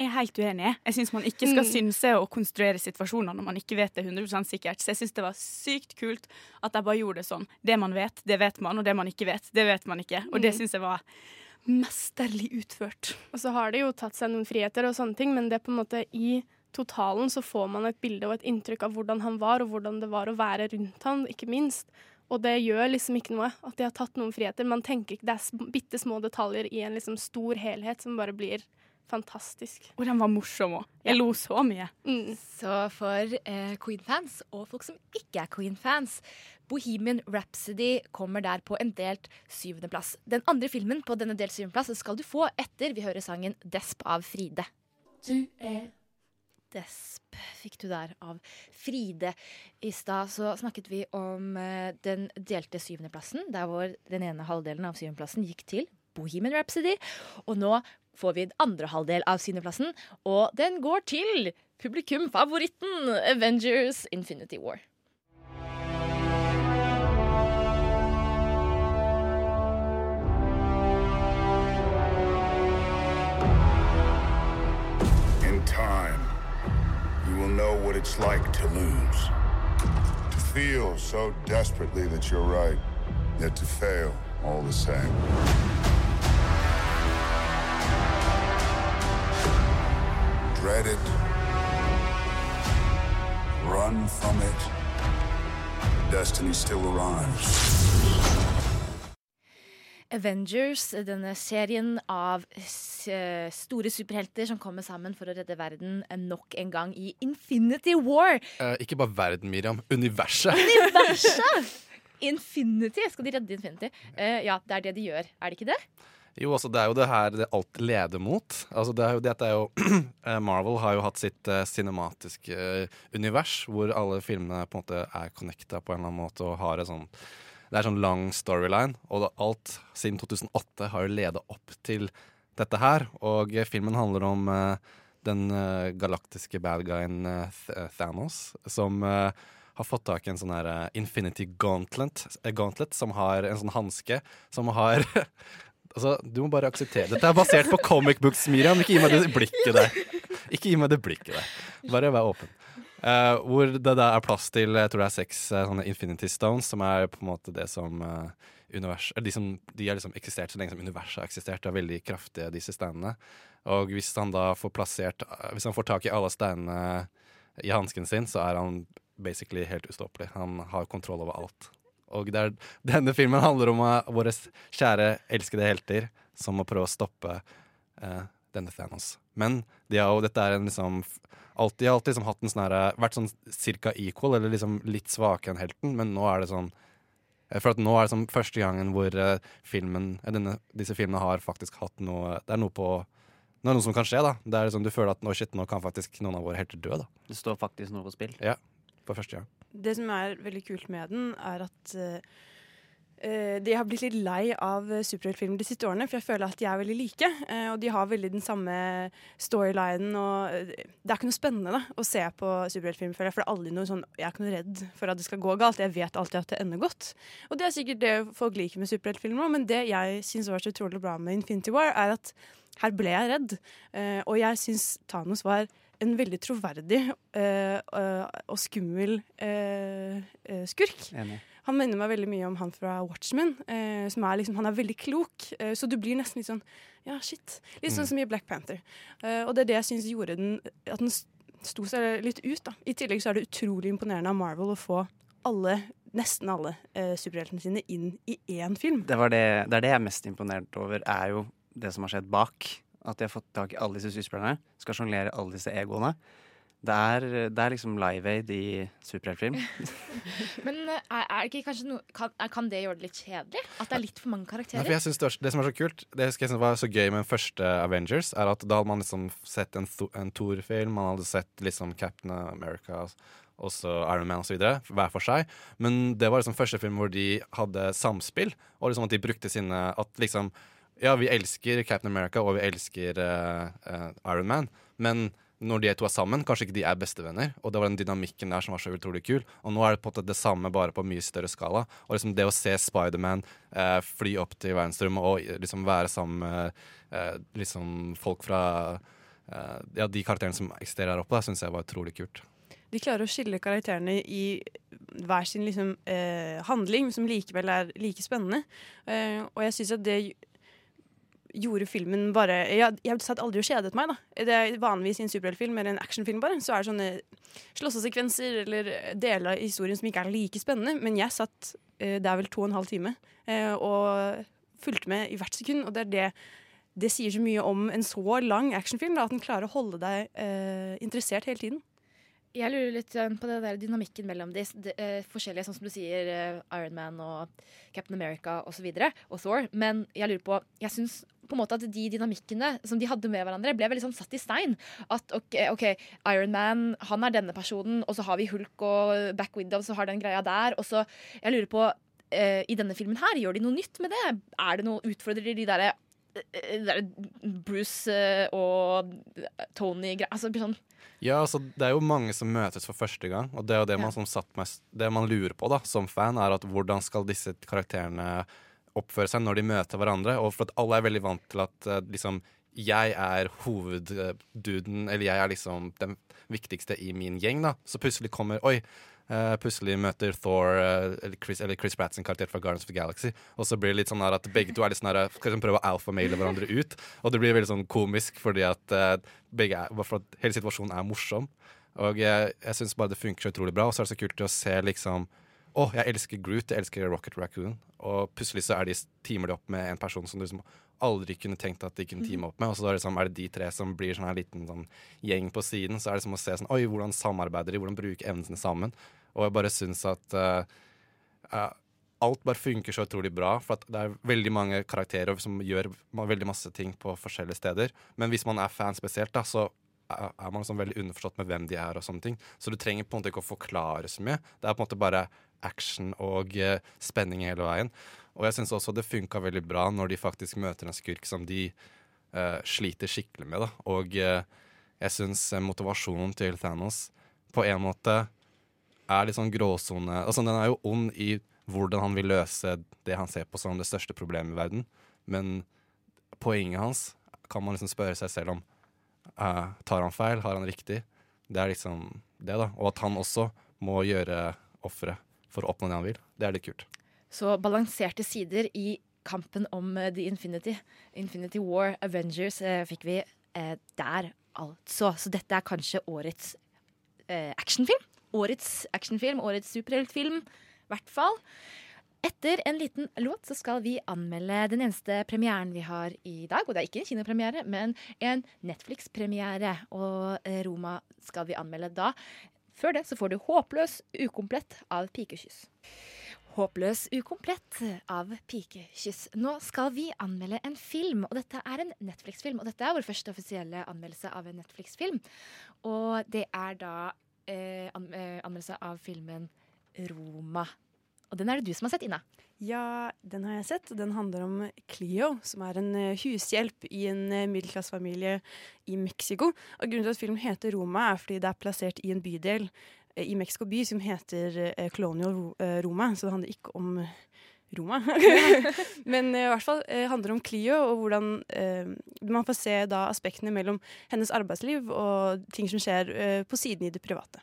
Jeg er helt uenig. Jeg syns man ikke skal Mm. synse og konstruere situasjoner når man ikke vet det 100 sikkert. Så jeg syns det var sykt kult at de bare gjorde det sånn. Det man vet, det vet man, og det man ikke vet, det vet man ikke. Og det Mm. syns jeg var mesterlig utført. Og så har de jo tatt seg noen friheter og sånne ting, men det er på en måte i totalen så får man et bilde og et inntrykk av hvordan han var, og hvordan det var å være rundt han, ikke minst. Og det gjør liksom ikke noe at de har tatt noen friheter. Man tenker ikke Det er bitte små detaljer i en liksom stor helhet som bare blir fantastisk. Og den var morsom òg. Jeg lo så mye. Så for eh, Queen-fans og folk som ikke er Queen-fans, Bohemian Rhapsody kommer der på en delt syvendeplass. Den andre filmen på denne delt syvendeplass skal du få etter vi hører sangen 'Desp' av Fride. Du er Desp fikk du der av Fride. I stad så snakket vi om eh, den delte syvendeplassen, der hvor den ene halvdelen av syvendeplassen gikk til Bohemian Rhapsody. Og nå får vi den andre halvdel av syvendeplassen, og den går til publikumfavoritten Avengers Infinity War. Know what it's like to lose. To feel so desperately that you're right, yet to fail all the same. Dread it. Run from it. Destiny still arrives. Avengers, denne serien av eh, store superhelter som kommer sammen for å redde verden nok en gang i Infinity War. Eh, ikke bare verden, Miriam. Universet. Universet! Infinity! Skal de redde Infinity? Eh, ja, det er det de gjør. Er det ikke det? Jo, altså det er jo det her det alt leder mot. Altså det er jo, dette er jo eh, Marvel har jo hatt sitt uh, cinematiske eh, univers, hvor alle filmene på en måte er connecta på en eller annen måte og har et sånn Det er sånn lang storyline, og alt siden 2008 har jo ledet opp til dette her. Og filmen handler om uh, den uh, galaktiske bad guyen uh, Th- Thanos, som har fått tak i en sånn her Infinity Gauntlet, Gauntlet, som har en sånn hanske som har Altså, Du må bare akseptere Dette er basert på comic books, Miriam. Ikke gi meg det blikket der. Ikke gi meg det blikket der. Bare vær åpen. Eh, hvor det da er plass til jeg tror det er seks eh, sånne Infinity Stones, som er på en måte det som uh, univers, de, som, de har liksom eksistert så lenge som universet har eksistert. De er veldig kraftige, disse steinene. Og hvis han da får plassert Hvis han får tak i alle steinene i hansken sin, så er han basically helt ustoppelig. Han har kontroll over alt. Og det er, denne filmen handler om uh, våre kjære, elskede helter som må prøve å stoppe uh, denne Thanos. Men de har jo, dette er en liksom alltid, de har alltid liksom hatt en sånn eh, vært sånn cirka equal, eller liksom litt svakere enn helten, men nå er det sånn For at nå er det sånn første gangen hvor eh, filmen, eh, denne, disse filmene har faktisk hatt noe Det er noe på det er noe som kan skje, da. Det er sånn Du føler at nå, shit, nå kan faktisk noen av våre helter dø, da. Det står faktisk noe på spill. Ja, for første gang. Det som er veldig kult med den, er at eh, de har blitt litt lei av eh, superheltfilmer de siste årene, for jeg føler at de er veldig like. eh, og de har veldig den samme storylinen. Og eh, det er ikke noe spennende da, å se på superheltfilmer, føler jeg. For det er aldri noe sånn Jeg er ikke noe redd for at det skal gå galt. Jeg vet alltid at det ender godt. Og det er sikkert det folk liker med superheltfilmer men det jeg syns var så utrolig bra med Infinity War, er at her ble jeg redd. Eh, og jeg syns Thanos var en veldig troverdig eh, eh, og skummel eh, eh, skurk. Enig. Han minner meg veldig mye om han fra Watchmen. Eh, som er liksom, han er veldig klok, eh, så du blir nesten litt sånn Ja, shit. Litt sånn Mm. som i Black Panther. Eh, og det er det jeg syns gjorde den At den sto seg litt ut. da. I tillegg så er det utrolig imponerende av Marvel å få alle, nesten alle, eh, superheltene sine inn i én film. Det, var det, det er det jeg er mest imponert over, er jo det som har skjedd bak. At de har fått tak i alle disse skuespillerne. Skal sjonglere alle disse egoene. Det er, det er liksom Live Aid i superheltfilm. Men eh, er, er det ikke kanskje noe kan, kan det gjøre det litt kjedelig? At det er litt for mange Nei, karakterer? for jeg det, var, det som er så kult, det jeg synes var så gøy med den første Avengers, er at da hadde man liksom sett en, en Thor-film, man hadde sett liksom Captain America og så Iron Man osv., hver for seg. Men det var liksom første film hvor de hadde samspill, og liksom at de brukte sine At liksom Ja, vi elsker Captain America, og vi elsker uh, uh, Iron Man, men når de to er sammen, kanskje ikke de er bestevenner. Og det var den dynamikken der som var så utrolig kul. Og nå er det på en måte det samme, bare på mye større skala. Og liksom det å se Spiderman eh, fly opp til verdensrommet og eh, liksom være sammen med eh, liksom folk fra eh, Ja, de karakterene som eksisterer her oppe, syns jeg var utrolig kult. De klarer å skille karakterene i hver sin liksom, eh, handling, som likevel er like spennende. Eh, og jeg syns at det gjorde filmen bare Jeg, jeg satt aldri og kjedet meg. da Det er Vanligvis i en superheltfilm eller en actionfilm bare Så er det sånne slåssesekvenser eller deler av historien som ikke er like spennende. Men jeg satt eh, Det er vel to og en halv time eh, og fulgte med i hvert sekund. Og det er det det sier så mye om en så lang actionfilm, da, at den klarer å holde deg eh, interessert hele tiden. Jeg lurer litt eh, på det der dynamikken mellom de, de eh, forskjellige, sånn som du sier, Iron Man og Captain America osv., og, så videre, og Thor. Men jeg lurer på Jeg syns på en måte at de dynamikkene som de hadde med hverandre, ble veldig sånn satt i stein. At OK, okay Iron Man han er denne personen, og så har vi Hulk og Back Window, så har den greia der. Og så Jeg lurer på eh, I denne filmen her, gjør de noe nytt med det? Er det noe Utfordrer de derre eh, der Bruce eh, og Tony Altså sånn Ja, altså Det er jo mange som møtes for første gang, og det er jo det man, som satt mest, det man lurer på da, som fan, er at hvordan skal disse karakterene oppføre seg når de møter hverandre? Og for at alle er veldig vant til at eh, liksom jeg er hovedduden, eller jeg er liksom den viktigste i min gjeng, da. Så plutselig kommer Oi, Uh, plutselig møter Thor uh, eller Chris, eller Chris Pratt karakter fra Guardians of the Galaxy, og så blir det litt sånn her at begge to er litt sånn her Skal liksom prøve å alfamale hverandre ut, og det blir veldig sånn komisk fordi at uh, er, for at hele situasjonen er morsom. Og jeg, jeg syns bare det funker så utrolig bra, og så er det så kult å se liksom å, jeg elsker Groot, jeg elsker Rocket Raccoon. Og plutselig så er de, teamer de opp med en person som du liksom aldri kunne tenkt at de kunne teame opp med. Og så er det, sånn, er det de tre som blir sånn her liten sånn gjeng på siden. Så er det som å se sånn Oi, hvordan samarbeider de? Hvordan bruker evnene sammen? Og jeg bare syns at uh, uh, alt bare funker så utrolig bra. For det er veldig mange karakterer som gjør veldig masse ting på forskjellige steder. Men hvis man er fan spesielt, da, så er man sånn veldig underforstått med hvem de er. og sånne ting Så du trenger på en måte ikke å forklare så mye. Det er på en måte bare action og eh, spenning hele veien. Og jeg syns også det funka veldig bra når de faktisk møter en skurk som de uh, sliter skikkelig med. Da. Og uh, jeg syns motivasjonen til Thanos på en måte er litt sånn gråsone Altså, den er jo ond i hvordan han vil løse det han ser på som det største problemet i verden, men poenget hans kan man liksom spørre seg selv om Uh, Tar han feil? Har han riktig? Det er liksom det, da. Og at han også må gjøre ofre for å oppnå det han vil. Det er litt kult. så balanserte sider i kampen om eh, The Infinity. Infinity War Avengers eh, fikk vi eh, der, altså. Så dette er kanskje årets eh, actionfilm. Årets actionfilm, årets superheltfilm, i hvert fall. Etter en liten låt så skal vi anmelde den eneste premieren vi har i dag. Og det er ikke en kinopremiere, men en Netflix-premiere. Og eh, Roma skal vi anmelde da. Før det så får du Håpløs ukomplett av Pikekyss. Håpløs ukomplett av Pikekyss. Nå skal vi anmelde en film, og dette er en Netflix-film. Og dette er vår første offisielle anmeldelse av en Netflix-film. Og det er da eh, eh, anmeldelse av filmen Roma. Og den er det du som har sett, Ina. Ja, den har jeg sett. Den handler om Cleo, som er en eh, hushjelp i en eh, middelklassefamilie i Mexico. Og Grunnen til at filmen heter Roma, er fordi det er plassert i en bydel eh, i Mexico by som heter Colonial Roma, så det handler ikke om Roma. Men i hvert fall handler det om Cleo, og hvordan man får se da aspektene mellom hennes arbeidsliv og ting som skjer på siden i det private.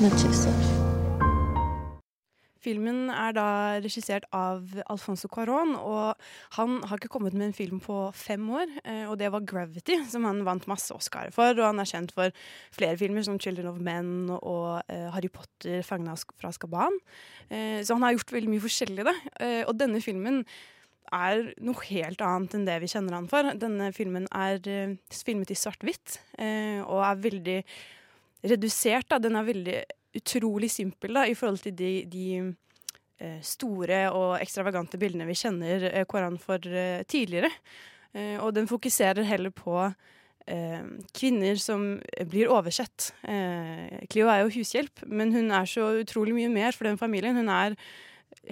Noches, Filmen er da regissert av Alfonso Cuarón, og han har ikke kommet med en film på fem år. eh, Og det var 'Gravity', som han vant masse Oscar for. Og han er kjent for flere filmer som 'Children of Men' og eh, 'Harry Potter fanga fra Skaban'. Eh, så han har gjort veldig mye forskjellig, da. Og denne filmen er noe helt annet enn det vi kjenner han for. Denne filmen er filmet i svart-hvitt og er veldig redusert. Da. Den er veldig utrolig simpel da, i forhold til de, de eh, store og ekstravagante bildene vi kjenner eh, Koran for eh, tidligere. Og den fokuserer heller på kvinner som blir oversett. Cleo er jo hushjelp, men hun er så utrolig mye mer for den familien. Hun er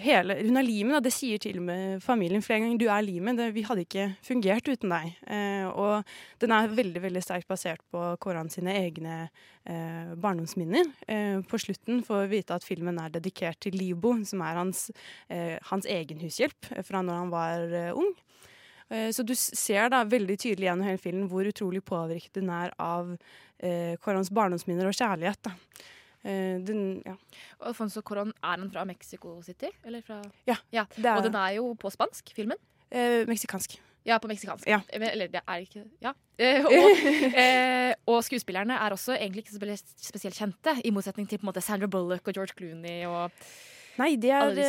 hele, hun er limet, det sier til og med familien flere ganger. Du er limet, vi hadde ikke fungert uten deg. Eh, og den er veldig veldig sterkt basert på Koran sine egne eh, barndomsminner. Eh, på slutten får vi vite at filmen er dedikert til Libo, som er hans, eh, hans egen hushjelp fra når han var eh, ung. Eh, Så du ser da veldig tydelig gjennom hele filmen hvor utrolig påvirket den er av Korans barndomsminner og kjærlighet. da. Eh, den, ja. Alfonso Coron, er han fra Mexico City? Eller fra Ja, er- Og den er jo på spansk, filmen? Eh, meksikansk. Ja, på meksikansk. Ja. Eller det er ikke Ja. Eh, og, eh, og skuespillerne er også egentlig ikke spesielt- kjente, i motsetning til på en måte Sandra Bullock og George Clooney og Nei, det er de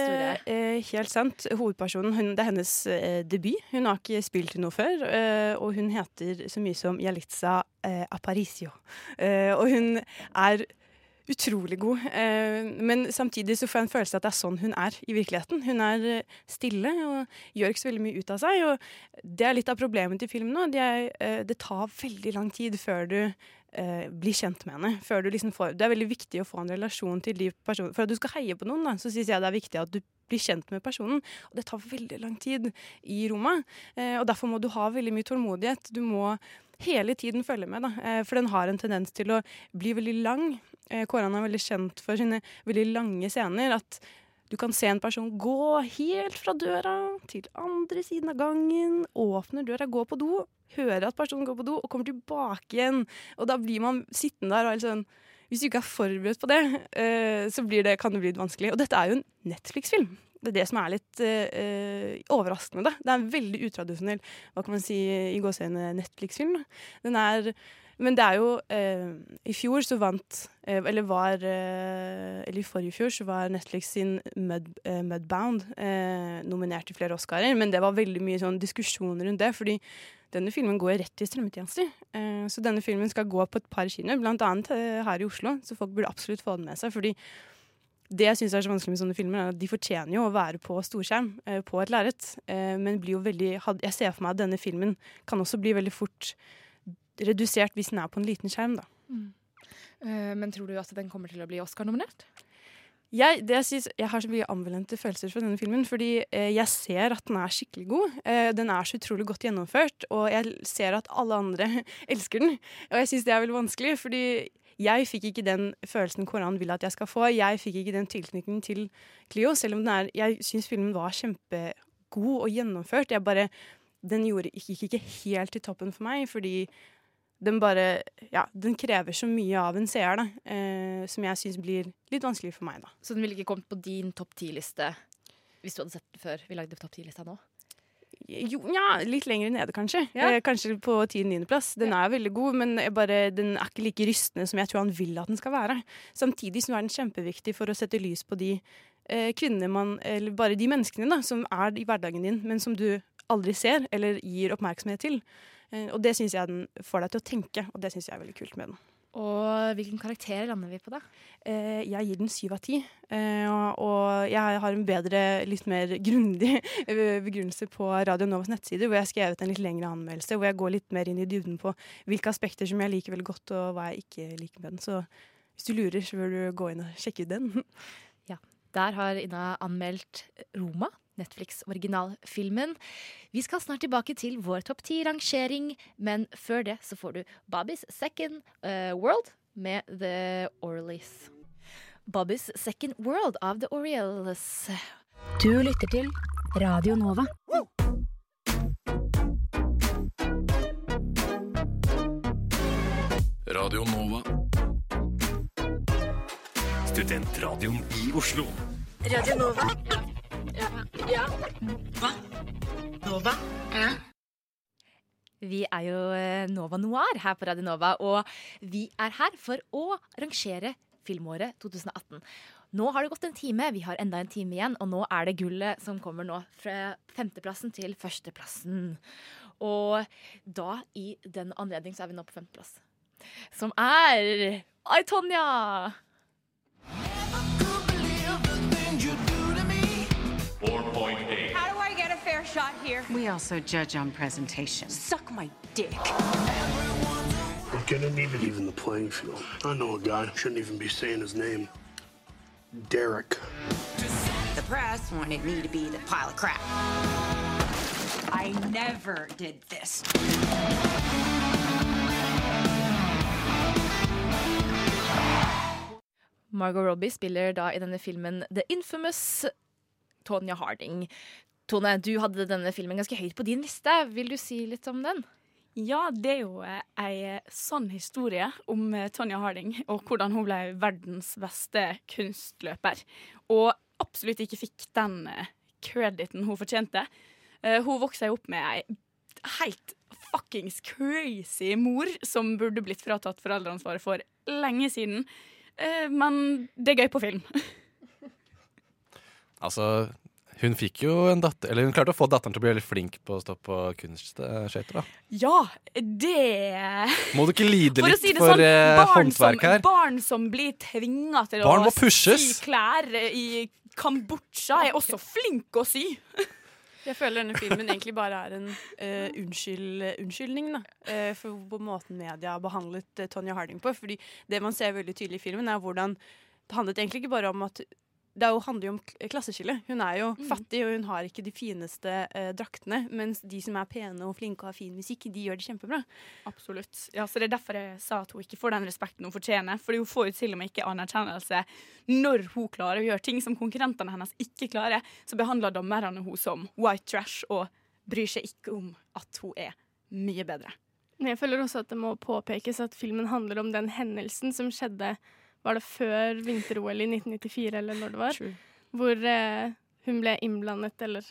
eh, helt sant. Hovedpersonen, hun, det er hennes eh, debut. Hun har ikke spilt noe før, eh, og hun heter så mye som Yalitza eh, Aparicio. Eh, og hun er utrolig god, eh, men samtidig så får jeg en følelse av at det er sånn hun er i virkeligheten. Hun er eh, stille og gjør ikke så veldig mye ut av seg, og det er litt av problemet til filmen nå. Det, er, eh, det tar veldig lang tid før du eh, blir kjent med henne. Før du liksom får, det er veldig viktig å få en relasjon til de personene. For at du skal heie på noen, da, så syns jeg det er viktig at du blir kjent med personen. Og det tar veldig lang tid i Roma. Og derfor må du ha veldig mye tålmodighet. Du må hele tiden følge med, da. Eh, for den har en tendens til å bli veldig lang. Eh, Kåran er veldig kjent for sine veldig lange scener. At du kan se en person gå helt fra døra til andre siden av gangen, åpner døra, går på do, hører at personen går på do, og kommer tilbake igjen. Og da blir man sittende der og helt sånn Hvis du ikke er forberedt på det, eh, så det, kan det bli litt vanskelig. Og dette er jo en Netflix-film. Det er det som er litt uh, overraskende. Da. Det er en veldig utradisjonell hva kan man si, i gåseøyne Netflix-film. Den er men det er jo eh, I fjor så vant eh, Eller var eh, Eller i forrige fjor så var Netflix sin Mud, eh, Mudbound nominert til flere Oscarer, men det var veldig mye sånn diskusjoner rundt det, fordi denne filmen går rett til strømmetjenester. Så denne filmen skal gå på et par kinoer, annet eh, her i Oslo, så folk burde absolutt få den med seg. fordi det jeg syns er så vanskelig med sånne filmer, er at de fortjener jo å være på storskjerm, eh, på et lerret. Eh, men blir jo veldig Jeg ser for meg at denne filmen kan også bli veldig fort redusert hvis den er på en liten skjerm, da. Eh, Men tror du at den kommer til å bli Oscar-nominert? Jeg, det jeg, synes, jeg har så mye anvendte følelser for denne filmen, fordi eh, jeg ser at den er skikkelig god. Eh, den er så utrolig godt gjennomført, og jeg ser at alle andre elsker den. Og jeg syns det er veldig vanskelig, fordi jeg fikk ikke den følelsen Koran vil at jeg skal få. Jeg fikk ikke den tilknytningen til Cleo, selv om er Jeg syns filmen var kjempegod og gjennomført. Jeg bare Den gjorde, gikk ikke helt til toppen for meg, fordi den bare Ja, den krever så mye av en seer, da, eh, som jeg syns blir litt vanskelig for meg, da. Så den ville ikke kommet på din topp ti-liste hvis du hadde sett den før vi lagde topp ti-lista nå? Jo, ja, litt lenger nede, kanskje. Ja. Eh, kanskje på 10.-9.-plass. Den er veldig god, men bare, den er ikke like rystende som jeg tror han vil at den skal være. Samtidig så er den kjempeviktig for å sette lys på de eh, kvinnene man Eller bare de menneskene da, som er i hverdagen din, men som du aldri ser eller gir oppmerksomhet til. Eh, og det syns jeg den får deg til å tenke, og det syns jeg er veldig kult med den. Og hvilken karakter lander vi på, da? Eh, jeg gir den syv av ti. Eh, og, og jeg har en bedre, litt mer grundig begrunnelse på Radio Novas nettside, hvor jeg har skrevet en litt lengre anmeldelse, hvor jeg går litt mer inn i dybden på hvilke aspekter som jeg liker veldig godt, og hva jeg ikke liker med den. Så hvis du lurer, så bør du gå inn og sjekke ut den. Ja. Der har Ina anmeldt Roma, Netflix-originalfilmen. Vi skal snart tilbake til vår topp ti-rangering, men før det så får du Bobbys Second uh, World med The Orleys. Bobbys Second World av The Orioles. Du lytter til Radio Nova. Radio Nova. Studentradioen i Oslo. Radio Nova. Ja. Hva? Nova? Ja. Vi er jo eh, Nova Noir her på Radio Nova, og vi er her for å rangere filmåret 2018. Nå har det gått en time, vi har enda en time igjen, og nå er det gullet som kommer nå fra femteplassen til førsteplassen. Og da, i den anledning, så er vi nå på femteplass. Som er Ai, Tonja! Shot here? We also judge on presentation. Suck my dick. We're gonna need to even the playing field. I know a guy, shouldn't even be saying his name. Derek. The press wanted me to be the pile of crap. I never did this. Margot Robbie spiller da i denne filmen The Infamous Tonya Harding. Tone, du hadde denne filmen ganske høyt på din liste. Vil du si litt om den? Ja, det er jo eh, ei sann historie om eh, Tonja Harding og hvordan hun ble verdens beste kunstløper. Og absolutt ikke fikk den eh, crediten hun fortjente. Eh, Hun vokste opp med ei helt fuckings crazy mor som burde blitt fratatt foreldreansvaret for lenge siden. Eh, Men det er gøy på film. Altså, hun fikk jo en datter Eller hun klarte å få datteren til å bli veldig flink på å stå på kunstskøyter. Ja, det Må du ikke lide For litt si for sånn, eh, håndverk her? Barn som blir tvinga til Barn å må pushes. sy klær i Kambodsja, er også flink å sy. Jeg føler denne filmen egentlig bare er en uh, unnskyld, unnskyldning da, uh, for på måten media har behandlet uh, Tonja Harding på. Fordi det man ser veldig tydelig i filmen, er hvordan det handlet egentlig ikke bare om at det er handler jo om klasseskille. Hun er jo fattig, og hun har ikke de fineste eh, draktene. Mens de som er pene og flinke og har fin musikk, de gjør det kjempebra. Absolutt. Ja, så Det er derfor jeg sa at hun ikke får den respekten hun fortjener. Fordi hun får jo til og med ikke anerkjennelse når hun klarer å gjøre ting som konkurrentene hennes ikke klarer. Så behandler dommerne hun som white trash og bryr seg ikke om at hun er mye bedre. Jeg føler også at det må påpekes at filmen handler om den hendelsen som skjedde Var det før vinter-OL i 1994, eller når det var? Hvor eh, hun ble innblandet, eller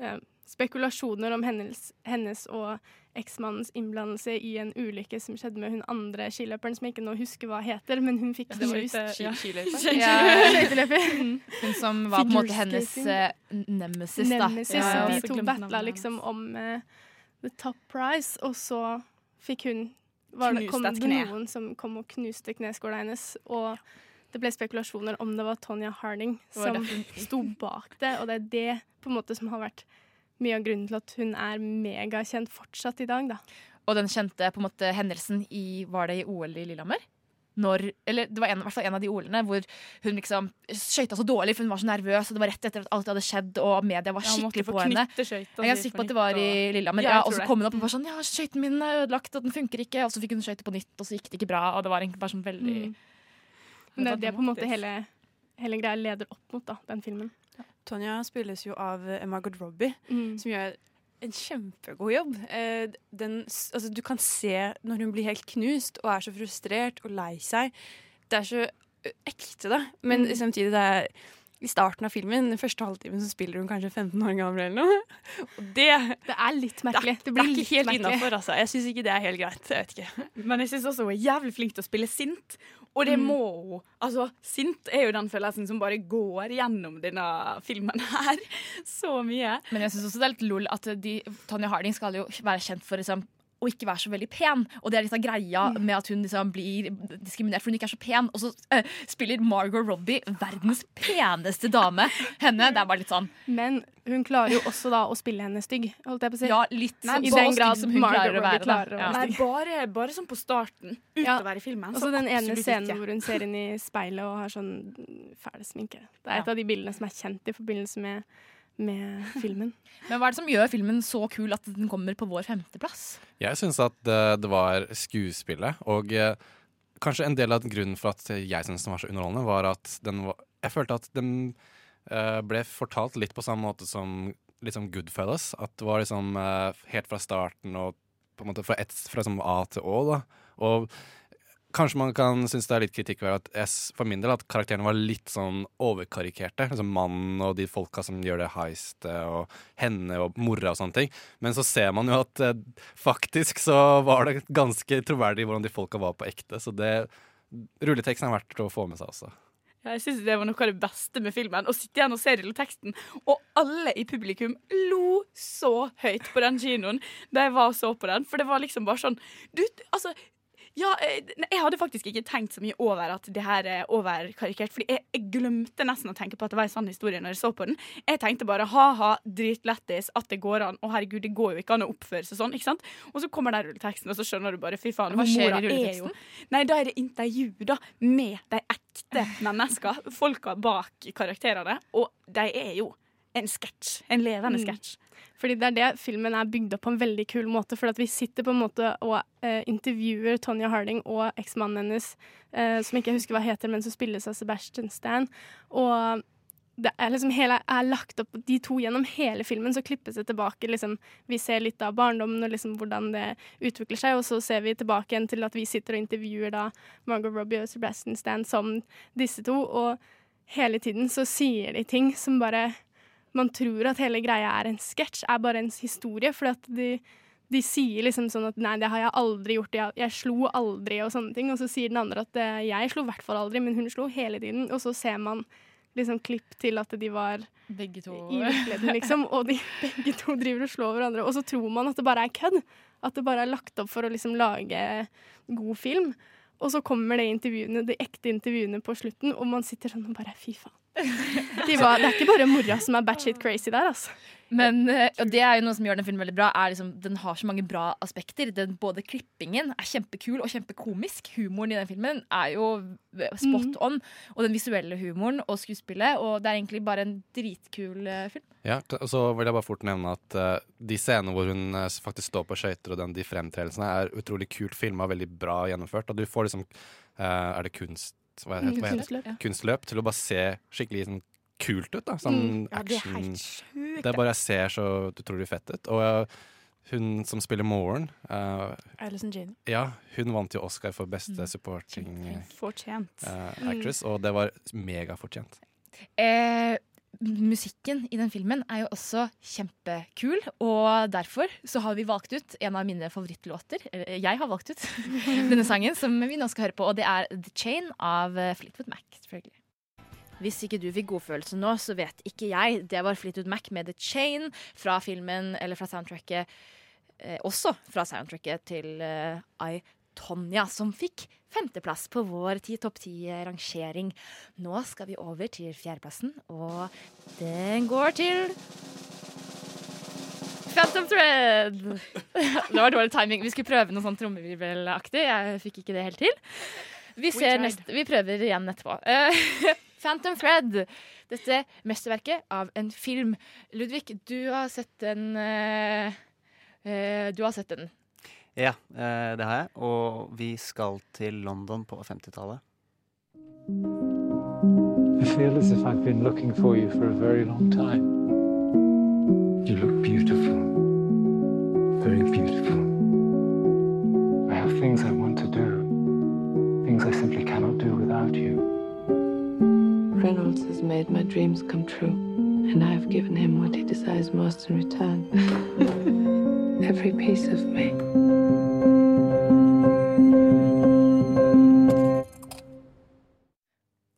eh, spekulasjoner om hennes, hennes og eksmannens innblandelse i en ulykke som skjedde med hun andre skiløperen, som jeg ikke nå husker hva heter, men hun fikk Det var ja. Skiløyper. Ja. Hun som var på en måte hennes eh, nemesis, da. Nemesis, Ja, ja. de to battla liksom om uh, the top prize, og så fikk hun det, kom et det noen som kom og knuste kneskåla hennes, og det ble spekulasjoner om det var Tonja Harding var som sto bak det, og det er det på en måte som har vært mye av grunnen til at hun er megakjent fortsatt i dag, da. Og den kjente på en måte hendelsen i Var det i OL i Lillehammer? Når, eller det var en, i hvert fall en av de OL-ene hvor hun liksom skøyta så dårlig, for hun var så nervøs, og det var rett etter at alt hadde skjedd, og media var Ja, skikkelig på henne. Jeg er sikker på at det var i Lillehammer. Ja, Ja, og så kom hun opp og var sånn Ja, skøyten min er ødelagt, og den funker ikke. Og så fikk hun skøyte på nytt, og så gikk det ikke bra, og det var egentlig bare sånn veldig Mm. Men det er det på en måte hele, hele greia leder opp mot, da, den filmen. Tonja spilles jo av Margot Robbie, Mm. som gjør en kjempegod jobb. Eh, den, altså, du kan se når hun blir helt knust og er så frustrert og lei seg. Det er så ekte, da. Men Mm. samtidig, det er i starten av filmen, den første halvtimen, så spiller hun kanskje 15 år gammel eller noe. Og det, det er litt merkelig. Det, Det er ikke helt innafor, altså. Jeg syns ikke det er helt greit. Jeg vet ikke. Men jeg syns også hun er jævlig flink til å spille sint. Og det Mm. må hun. Altså, sint er jo den følelsen som bare går gjennom denne filmen her. Så mye. Men jeg syns også det er litt lol at de, Tonje Harding skal jo være kjent for liksom å ikke være så veldig pen. Og det er litt av greia med at hun liksom blir diskriminert fordi hun ikke er så pen. Og så uh, spiller Margot Robbie verdens peneste dame henne. Det er bare litt sånn Men hun klarer jo også da å spille henne stygg, holdt jeg på å si. Ja, litt Nei, I den grad som hun Margot klarer å være, klarer å Ja. Nei, bare, bare sånn på starten. Utover i filmen. Og så den ene scenen ikke. hvor hun ser inn i speilet og har sånn fæl sminke. Det er et av de bildene som er kjent i forbindelse med, med filmen. Men hva er det som gjør filmen så kul at den kommer på vår femteplass? Jeg syns at det, det var skuespillet, og eh, kanskje en del av grunnen for at jeg syns den var så underholdende, var at den var Jeg følte at den eh, ble fortalt litt på samme måte som liksom Goodfellas. At det var liksom eh, helt fra starten og på en måte fra, et, fra liksom A til Å, da. Og Kanskje man kan synes det er litt kritikkverdig at s- for min del at karakterene var litt sånn overkarikerte. Altså mannen og de folka som gjør det heistet, og henne og mora og sånne ting. Men så ser man jo at eh, faktisk så var det ganske troverdig hvordan de folka var på ekte. Så det rulleteksten er verdt å få med seg også. Jeg synes Det var noe av det beste med filmen. Å sitte igjen og se rulleteksten. Og alle i publikum lo så høyt på den kinoen da jeg var så på den. For det var liksom bare sånn Du, altså ja, eh, jeg hadde faktisk ikke tenkt så mye over at det her er overkarikert. Fordi jeg, jeg glemte nesten å tenke på at det var en sann historie når jeg så på den. Jeg tenkte bare ha-ha, dritlættis, at det går an. Å herregud, det går jo ikke an å oppføre seg sånn. ikke sant? Og så kommer den rulleteksten, og så skjønner du bare fy faen. Hva skjer i rulleteksten? Nei, da er det intervju da, med de ekte mennesker. Folka bak karakterene. Og de er jo en sketsj. En levende Mm. sketsj. Fordi det er det filmen er bygd opp på en veldig kul måte. For at vi sitter på en måte og eh, intervjuer Tonja Harding og eksmannen hennes, eh, som ikke jeg husker hva heter, men som spilles av Sebastian Stan. Og det er liksom hele, er lagt opp de to gjennom hele filmen, så klippes det tilbake. Liksom, vi ser litt av barndommen og liksom hvordan det utvikler seg, og så ser vi tilbake igjen til at vi sitter og intervjuer da Margot Robbie og Sebastian Stan som disse to. Og hele tiden så sier de ting som bare man tror at hele greia er en sketsj, er bare en historie. For de, de sier liksom sånn at 'nei, det har jeg aldri gjort', jeg, jeg slo aldri, og sånne ting. Og så sier den andre at eh, 'jeg slo i hvert fall aldri', men hun slo hele tiden. Og så ser man liksom klipp til at de var Begge to. i virkeligheten, liksom. Og de begge to driver og slår hverandre. Og så tror man at det bare er kødd. At det bare er lagt opp for å liksom lage god film. Og så kommer det intervjuene, de ekte intervjuene på slutten, og man sitter sånn og bare fy faen. De var, det er ikke bare mora som er batshit crazy der, altså. Men eh, og det er jo noe som gjør den filmen veldig bra. Er liksom, den har så mange bra aspekter. Den, både klippingen er kjempekul og kjempekomisk. Humoren i den filmen er jo spot Mm. on. Og den visuelle humoren og skuespillet. Og det er egentlig bare en dritkul eh, film. Ja, og så vil jeg bare fort nevne at uh, de scenene hvor hun faktisk står på skøyter, og den, de fremtredelsene, er utrolig kult filma, veldig bra gjennomført. Og du får liksom uh, Er det kunst... Hva heter, hva heter? Kunstløp. Kunstløp til å bare se skikkelig sånn, kult ut. da Sånn Mm. Ja, det er action. helt sjukt. Det bare ser så utrolig fett ut. Og eh, hun som spiller moren eh, Alison Jane. Ja, hun vant jo Oscar for beste supporting Fortjent. eh, Mm. actress, og det var megafortjent. Eh, musikken i den filmen er jo også kjempekul, og derfor så har vi valgt ut en av mine favorittlåter. Eller jeg har valgt ut denne sangen som vi nå skal høre på, og det er The Chain av eh, Fleetwood Mac. selvfølgelig. Hvis ikke du fikk godfølelse nå, så vet ikke jeg. Det var Fleetwood Mac med The Chain fra filmen, eller fra soundtracket eh, Også fra soundtracket til eh, I, Tonja, som fikk femteplass på vår ti topp ti-rangering. Nå skal vi over til fjerdeplassen, og den går til Phantom Thread! Det var dårlig timing. Vi skulle prøve noe sånn trommevirvelaktig. Jeg fikk ikke det helt til. Vi, ser neste, vi prøver igjen etterpå. Uh, Phantom Thread. Dette mesterverket av en film. Ludvig, du har sett den uh, uh, Du har sett den. Ja, eh, det har jeg. Og vi skal til London på 50-tallet. I feel as if I've been looking for you for a very long time. You look beautiful. Very beautiful. I have things I want to do, things I simply cannot do without you. Reynolds has made my dreams come true, and I have given him what he desires most in return. Every piece of me.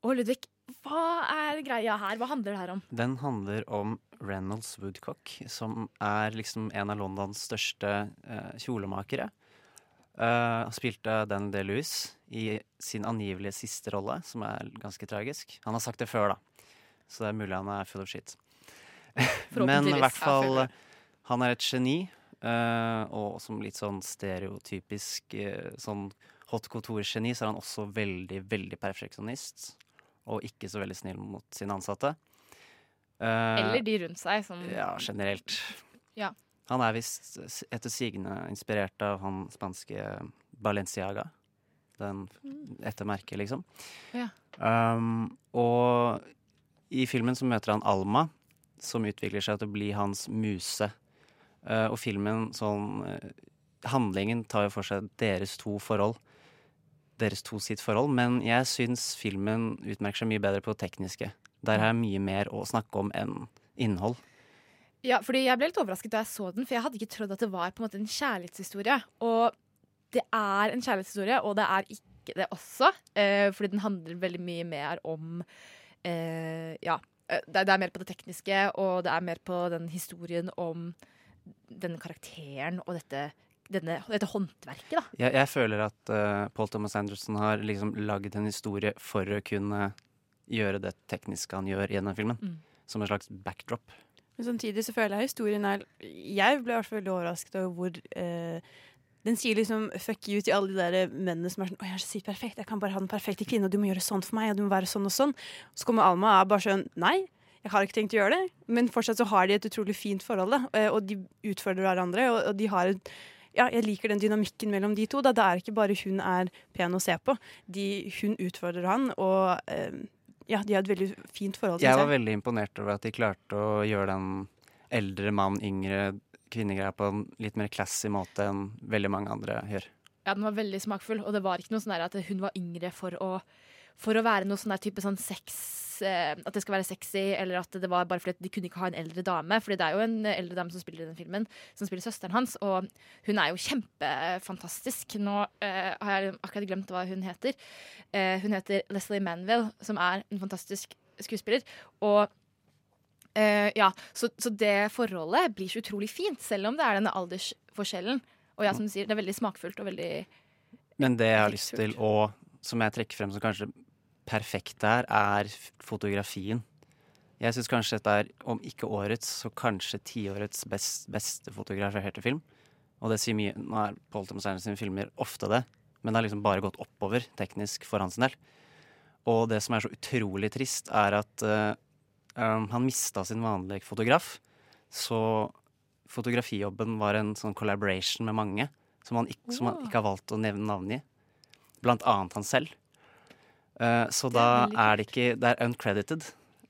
Og Ludvig, hva er greia her? Hva handler det her om? Den handler om Reynolds Woodcock, som er liksom en av Londons største uh, kjolemakere. Uh, Han spilte Dan DeLuis i sin angivelige siste rolle, som er ganske tragisk. Han har sagt det før, da, så det er mulig han er full of shit. Men i hvert er fall, han er et geni, uh, og som litt sånn stereotypisk uh, sånn hot couture-geni, så er han også veldig, veldig perfeksjonist. Og ikke så veldig snill mot sine ansatte. Uh, Eller de rundt seg, som ja, generelt. Ja. Han er visst etter sigende inspirert av han spanske Balenciaga. Den etter merket, liksom. Ja. Um, og i filmen så møter han Alma, som utvikler seg til å bli hans muse. Eh, og filmen sånn eh, Handlingen tar jo for seg deres to forhold. Deres to sitt forhold. Men jeg syns filmen utmerker seg mye bedre på det tekniske. Der har jeg mye mer å snakke om enn innhold. Ja, fordi jeg ble litt overrasket da jeg så den, for jeg hadde ikke trodd at det var på en måte en kjærlighetshistorie. Og det er en kjærlighetshistorie, og det er ikke det også. Eh, fordi den handler veldig mye mer om eh, Ja, eh, det er, det er mer på det tekniske, og det er mer på den historien om denne karakteren og dette, denne, dette håndverket, da. Jeg, jeg føler at uh, Paul Thomas Anderson har liksom lagd en historie for å kunne gjøre det tekniske han gjør i denne filmen. Mm. Som en slags backdrop. Men samtidig så føler jeg historien er Jeg ble i hvert fall veldig overrasket over hvor eh, Den sier liksom fuck you til alle de der mennene som er sånn Å, jeg er så sykt perfekt, jeg kan bare ha den perfekte kvinnen, og du må gjøre sånn for meg, og du må være sånn og sånn. Så kommer Alma og er bare sånn Nei, jeg har ikke tenkt å gjøre det. Men fortsatt så har de et utrolig fint forhold, da. eh, Og de utfordrer hverandre, og, og de har et ja, jeg liker den dynamikken mellom de to. Da. Det er ikke bare hun er pen å se på. De, hun utfordrer han, og eh, ja, de har et veldig fint forhold. Jeg var veldig imponert over at de klarte å gjøre den eldre mann, yngre kvinnegreia på en litt mer classy måte enn veldig mange andre gjør. Ja, den var veldig smakfull, og det var ikke noe sånn at hun var yngre for å, for å være noe sånn type sånn sex eh, At det skal være sexy, eller at det var bare fordi de kunne ikke ha en eldre dame. Fordi det er jo en eldre dame som spiller i den filmen, som spiller søsteren hans, og hun er jo kjempefantastisk. Nå eh, har jeg akkurat glemt hva hun heter. Eh, hun heter Leslie Manville, som er en fantastisk skuespiller. Og Eh, ja, så, så det forholdet blir så utrolig fint, selv om det er denne aldersforskjellen. Og ja, som du sier, det er veldig smakfullt og veldig Men det jeg har lyst til å, som jeg trekker frem som kanskje perfekt her, er fotografien. Jeg syns kanskje dette er, om ikke årets, så kanskje tiårets best, beste fotograferte film. Og det sier mye. Nå er Paul Thomas Anderson sine filmer ofte det, men det har liksom bare gått oppover teknisk for hans del. Og det som er så utrolig trist, er at eh, um, han mista sin vanlige fotograf. Så fotografijobben var en sånn collaboration med mange, som han, ikke, som han ikke har valgt å nevne navnet i. Blant annet han selv. Uh, så Det er da er det ikke Det er uncredited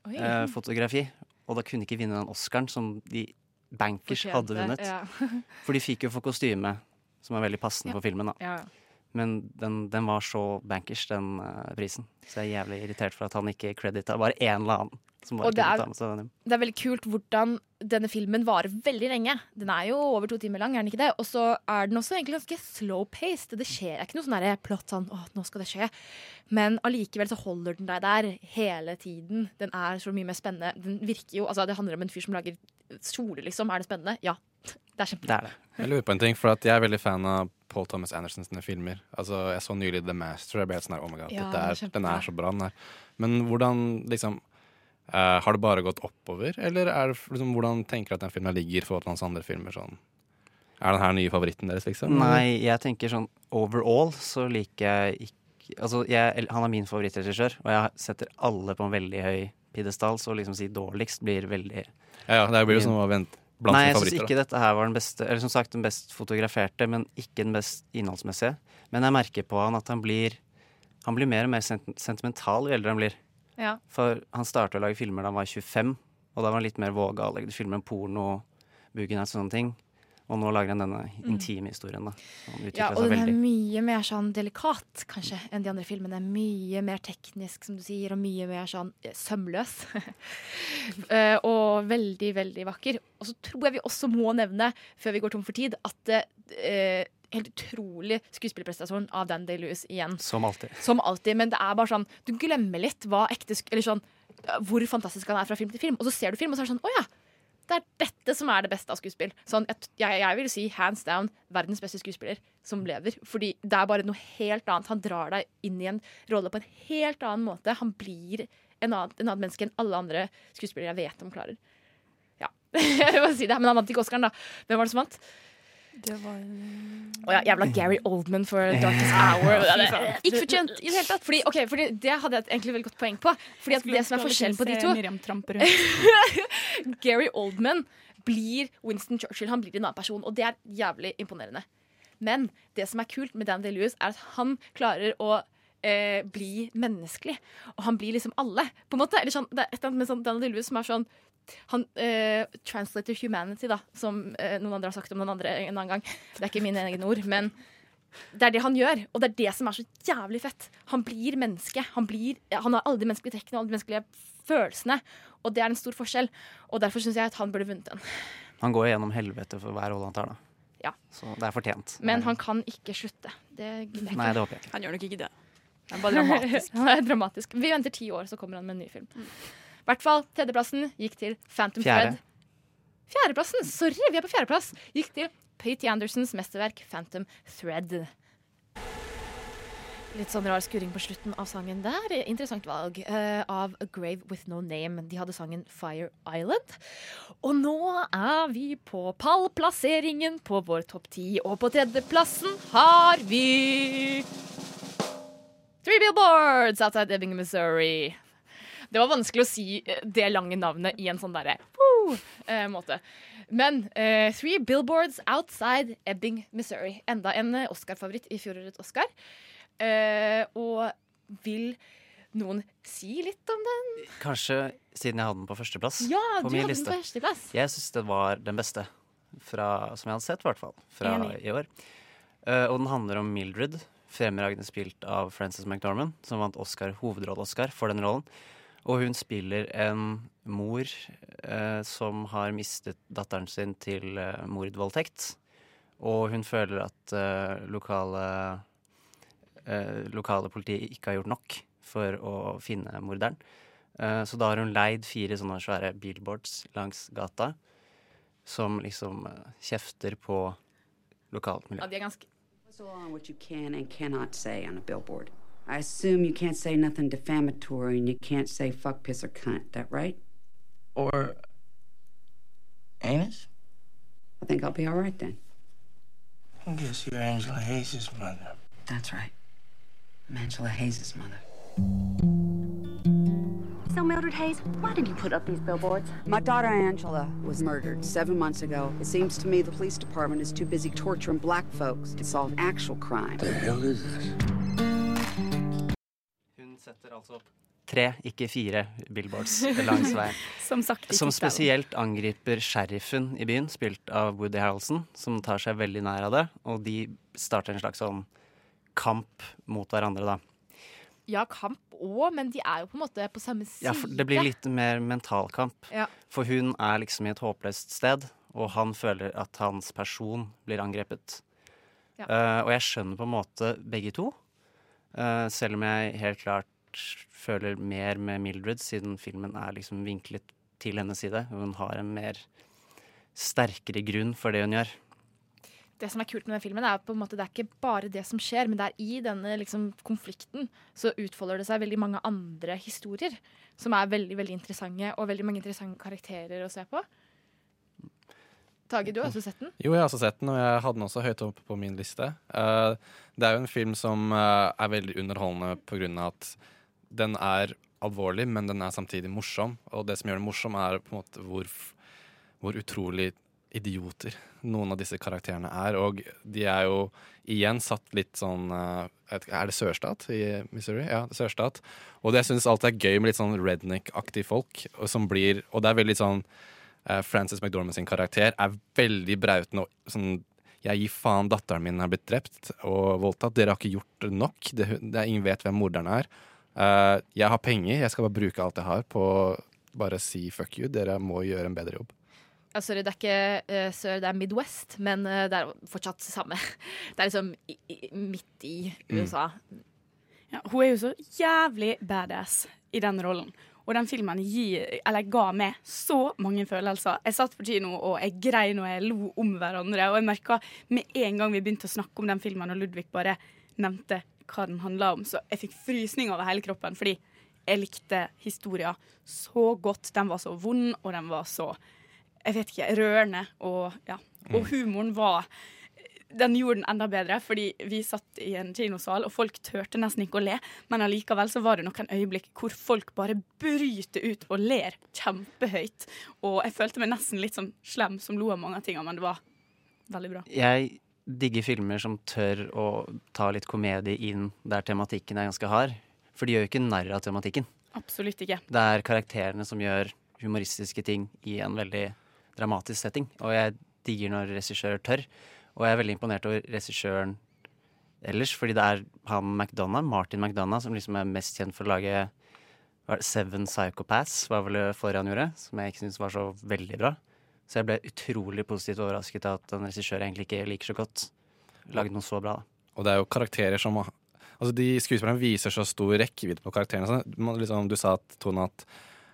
eh, fotografi. Og da kunne ikke vinne den Oscaren som de bankers hadde vunnet. ja. For de fikk jo for kostyme, som er veldig passende Ja. for filmen. da Ja, ja. Men den, den var så bankers, den uh, prisen. Så jeg er jævlig irritert for at han ikke credita bare én eller annen. Og det er- ta med seg. Det er veldig kult hvordan denne filmen varer veldig lenge. Den er jo over to timer lang, er den ikke det? Og så er den også egentlig ganske slow-paced. Det skjer ikke noe sånn plott sånn åh, nå skal det skje. Men allikevel så holder den deg der hele tiden. Den er så mye mer spennende. Den virker jo Altså, det handler om en fyr som lager kjole, liksom. Er det spennende? Ja. Det er kjempebra. Det det. Jeg lurer på en ting, for at jeg er veldig fan av Paul Thomas Anderson sine filmer. Altså, Jeg så nylig The Master. Jeg ble helt sånn her, oh my god, Ja, dette er, den er så bra, den her. Men hvordan liksom eh, Har det bare gått oppover, eller er det, liksom, hvordan tenker du at den filmen ligger i forhold til hans andre filmer? sånn? Er den her nye favoritten deres, liksom? Nei, jeg tenker sånn overall så liker jeg ikke Altså, jeg, han er min favorittregissør, og jeg setter alle på en veldig høy pidestall, så liksom si dårligst blir veldig Ja, ja, det blir jo som å vente blant Nei, jeg syns ikke dette her var den beste Eller som sagt den best fotograferte, men ikke den best innholdsmessige. Men jeg merker på han at han blir Han blir mer og mer sent sentimental jo eldre han blir. Ja. For han startet å lage filmer da han var 25, og da var han litt mer vågal. Lagde filmer om porno, boogie og sånne ting. Og nå lager han denne Mm. intime historien, da. Ja, og den er mye mer sånn delikat, kanskje, enn de andre filmene. Mye mer teknisk, som du sier, og mye mer sånn eh, sømløs. uh, og veldig, veldig vakker. Og så tror jeg vi også må nevne, før vi går tom for tid, at eh, helt utrolig skuespillerprestasjon av Dan Day-Lewis igjen. Som alltid. Som alltid, men det er bare sånn Du glemmer litt hva ekte Eller sånn hvor fantastisk han er fra film til film. Og så ser du film, og så er det sånn Å ja! Det er dette som er det beste av skuespill. Sånn, jeg, jeg, jeg vil si hands down verdens beste skuespiller som lever. Fordi det er bare noe helt annet. Han drar deg inn i en rolle på en helt annen måte. Han blir en annen, en annen menneske enn alle andre skuespillere jeg vet om klarer. Ja, jeg må si det. Men han vant ikke Oscaren, da. Hvem var det som vant? Det var Å ja, jævla Gary Oldman for Darkest Hour. Ikke fortjent i det hele tatt. Fordi, okay, fordi det hadde jeg et egentlig veldig godt poeng på. Fordi at det som er forskjellen på de to. Gary Oldman blir Winston Churchill. Han blir en annen person, og det er jævlig imponerende. Men det som er kult med Dan Day-Lewis, er at han klarer å eh, bli menneskelig. Og han blir liksom alle, på en måte. Eller sånn, det er et eller annet med sånn Dan Day-Lewis som er sånn han eh, Translator humanity, da, som eh, noen andre har sagt om noen andre en annen gang. Det er ikke mine egne ord, men det er det han gjør, og det er det som er så jævlig fett. Han blir menneske. Han, blir, han har alle de menneskelige trekkene og alle de menneskelige følelsene, og det er en stor forskjell. Og derfor syns jeg at han burde vunnet den. Han går gjennom helvete for hver rolle han tar, da. Ja. Så det er fortjent. Men han kan ikke slutte. Det gidder jeg Nei, det håper jeg ikke. Han gjør nok ikke det. Det er bare dramatisk. Han er dramatisk. Vi venter ti år, så kommer han med en ny film. I hvert fall, tredjeplassen gikk til Phantom Fjerde. Thread. Fjerdeplassen! Sorry, vi er på fjerdeplass. Gikk til Pate Andersons mesterverk Phantom Thread. Litt sånn rar skurring på slutten av sangen der. Interessant valg uh, av A Grave With No Name. De hadde sangen Fire Island. Og nå er vi på pallplasseringen på vår topp ti, og på tredjeplassen har vi Three Billboards outside Ebbing, Missouri. Det var vanskelig å si eh, det lange navnet i en sånn derre eh, måte. Men uh, Three Billboards Outside Ebbing, Missouri. Enda en Oscar-favoritt i fjorårets Oscar. Uh, og vil noen si litt om den? Kanskje siden jeg hadde den på førsteplass Ja, på du min liste. på førsteplass. Jeg syns det var den beste fra, som jeg hadde sett, i hvert fall. Fra Enig. i år. Uh, og den handler om Mildred, fremragende spilt av Frances McDormand, som vant Oscar, hovedrolle-Oscar for den rollen. Og hun spiller en mor eh, som har mistet datteren sin til eh, mordvoldtekt. Og hun føler at eh, lokale, eh, lokale politiet ikke har gjort nok for å finne morderen. Eh, så da har hun leid fire sånne svære billboards langs gata som liksom eh, kjefter på lokalt miljø. Ja, de er ganske So on what you can and cannot say on a billboard. I assume you can't say nothing defamatory and you can't say fuck, piss, or cunt. That right? Or anus? I think I'll be all right then. I guess you're Angela Hayes' mother. That's right. I'm Angela Hayes' mother. So, Mildred Hayes, why did you put up these billboards? My daughter Angela was murdered seven months ago. It seems to me the police department is too busy torturing black folks to solve actual crime. The hell is this? Setter altså opp tre, ikke fire, billboards langs veien. Som Som spesielt angriper sheriffen i byen, spilt av Woody Harrelson, som tar seg veldig nær av det. Og de starter en slags sånn kamp mot hverandre, da. Ja, kamp òg, men de er jo på en måte på samme side. Ja, det blir litt mer mentalkamp. Ja. For hun er liksom i et håpløst sted, og han føler at hans person blir angrepet. Ja. Uh, og jeg skjønner på en måte begge to, uh, selv om jeg helt klart føler mer med Mildred, siden filmen er liksom vinklet til hennes side. og Hun har en mer sterkere grunn for det hun gjør. det som er kult med den filmen, er på en måte det er ikke bare det som skjer, men det er i denne liksom, konflikten så utfolder det seg veldig mange andre historier som er veldig veldig interessante, og veldig mange interessante karakterer å se på. Tage, du har også sett den? Jo, jeg har også sett den, og jeg hadde den også høyt oppe på min liste. Uh, det er jo en film som uh, er veldig underholdende på grunn av at den er alvorlig, men den er samtidig morsom. Og det som gjør den morsom, er på en måte hvor, hvor utrolig idioter noen av disse karakterene er. Og de er jo igjen satt litt sånn eh, Er det sørstat i Missouri? Ja, sørstat. Og det jeg syns alltid er gøy med litt sånn redneck-aktige folk, og som blir Og det er veldig sånn eh, Frances McDormand sin karakter er veldig brautende og sånn jeg gir faen, datteren min er blitt drept og voldtatt. Dere har ikke gjort nok. Det, det ingen vet hvem morderen er. Eh, jeg har penger, jeg skal bare bruke alt jeg har på å bare si fuck you. Dere må gjøre en bedre jobb. ja, Sorry, det er ikke uh, sør, det er Midwest, men uh, det er fortsatt det samme. Det er liksom i, i, midt i Mm. USA. Ja, hun er jo så jævlig badass i den rollen. Og den filmen gi, eller ga meg så mange følelser. Jeg satt på kino og jeg grein og jeg lo om hverandre. Og jeg merka med en gang vi begynte å snakke om den filmen, og Ludvig bare nevnte hva den handla om, så jeg fikk frysning over hele kroppen. Fordi jeg likte historien så godt. Den var så vond, og den var så jeg vet ikke, rørende. Og, ja. og humoren var den gjorde den enda bedre, fordi vi satt i en kinosal, og folk turte nesten ikke å le. Men allikevel så var det noen øyeblikk hvor folk bare bryter ut og ler kjempehøyt. Og jeg følte meg nesten litt sånn slem som lo av mange av tingene, men det var veldig bra. Jeg digger filmer som tør å ta litt komedie inn der tematikken er ganske hard. For de gjør jo ikke narr av tematikken. Absolutt ikke. Det er karakterene som gjør humoristiske ting i en veldig dramatisk setting. Og jeg digger når regissører tør. Og jeg er veldig imponert over regissøren ellers, fordi det er han McDonagh, Martin McDonagh, som liksom er mest kjent for å lage Seven Psychopaths, var vel det forrige han gjorde, som jeg ikke syns var så veldig bra. Så jeg ble utrolig positivt overrasket av at en regissør egentlig ikke liker så godt, lagde noe så bra. da. Og det er jo karakterer som Altså De skuespillerne viser så stor rekkevidde på karakterene. Liksom, du sa at Tone at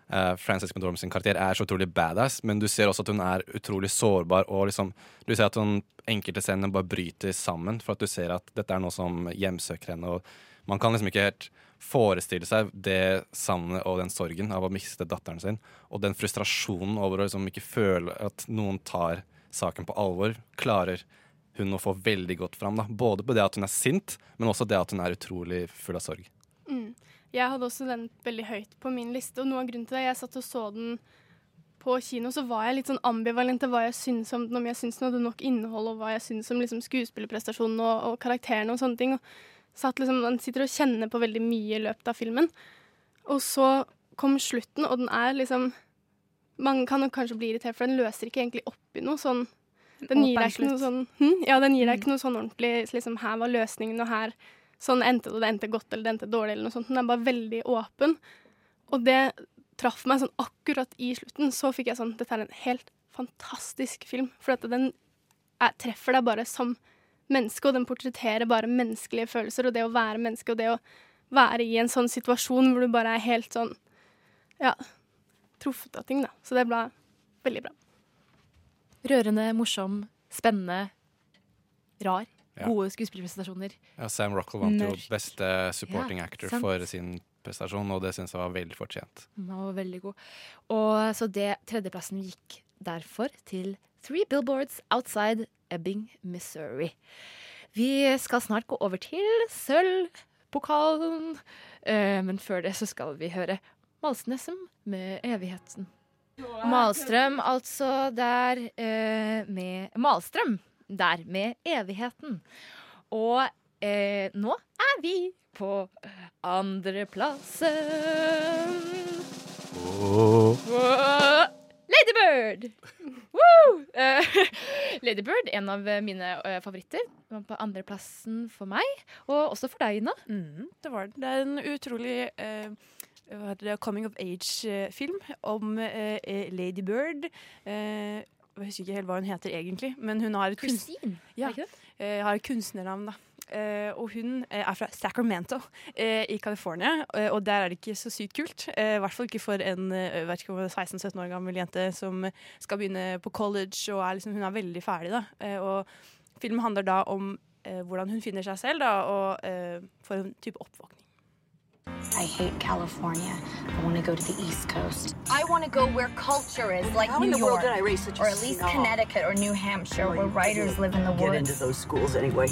uh, Frances McDormand sin karakter er så utrolig badass, men du ser også at hun er utrolig sårbar. Og liksom, du ser at hun enkelte scener bare bryter sammen, for at du ser at dette er noe som hjemsøker henne. Og man kan liksom ikke helt forestille seg det savnet og den sorgen av å miste datteren sin. Og den frustrasjonen over å liksom ikke føle at noen tar saken på alvor, klarer hun å få veldig godt fram. Da. Både på det at hun er sint, men også det at hun er utrolig full av sorg. Mm. Jeg hadde også den veldig høyt på min liste, og noe av grunnen til det Jeg satt og så den på kino, så var jeg litt sånn ambivalent til hva jeg syntes om den, om jeg syntes den hadde nok innhold, og hva jeg syntes om liksom skuespillerprestasjonen og, og karakterene og sånne ting. Og satt liksom, Man sitter og kjenner på veldig mye i løpet av filmen. Og så kom slutten, og den er liksom Man kan kanskje bli irritert, for den løser ikke egentlig opp i noe sånn Den gir deg ikke noe sånn hm? Ja, den gir deg ikke noe sånn ordentlig liksom, Her var løsningen, og her Sånn endte det, det endte godt eller det endte dårlig. eller noe sånt. Den er bare veldig åpen. Og det traff meg sånn akkurat i slutten. Så fikk jeg sånn Dette er en helt fantastisk film. For at den er, treffer deg bare som menneske, og den portretterer bare menneskelige følelser. Og det å være menneske, og det å være i en sånn situasjon hvor du bare er helt sånn Ja, truffet av ting, da. Så det ble veldig bra. Rørende, morsom, spennende, rar. Ja. Gode skuespillerprestasjoner. Ja, Sam Rockwell vant jo beste supporting Ja, actor sant. for sin prestasjon, og det syns jeg var veldig fortjent. Den var veldig god. Og så det tredjeplassen gikk derfor til Three Billboards Outside Ebbing, Missouri. Vi skal snart gå over til sølvpokalen, eh, men før det så skal vi høre Malsnessem med Evigheten. Malstrøm, altså, der eh, med Malstrøm, der med Evigheten. Og eh, nå er vi på andreplassen. Wow. Ladybird! Woo! Eh, Ladybird, en av mine uh, favoritter. Var På andreplassen for meg, og også for deg, Ina. Mm, det var den. Det er en utrolig det, coming of age-film om eh, Ladybird. Lady Eh, jeg husker ikke helt hva hun heter egentlig, men hun har et, kunst ja, har et kunstnernavn. da. Eh, og hun eh, er fra Sacramento eh, i California, og der er det ikke så sykt kult. I hvert fall ikke for en eh, jeg vet ikke om det er 16-17 år gammel jente som skal begynne på college, og er liksom, hun er veldig ferdig. da. Og filmen handler da om hvordan hun finner seg selv, da, og får en type oppvåkning. I hate California. I want to go to the East Coast. I want to go where culture is, like How New in the York, world did I raise such or at least snob? Connecticut or New Hampshire, where writers live in the get woods. Get into those schools anyway.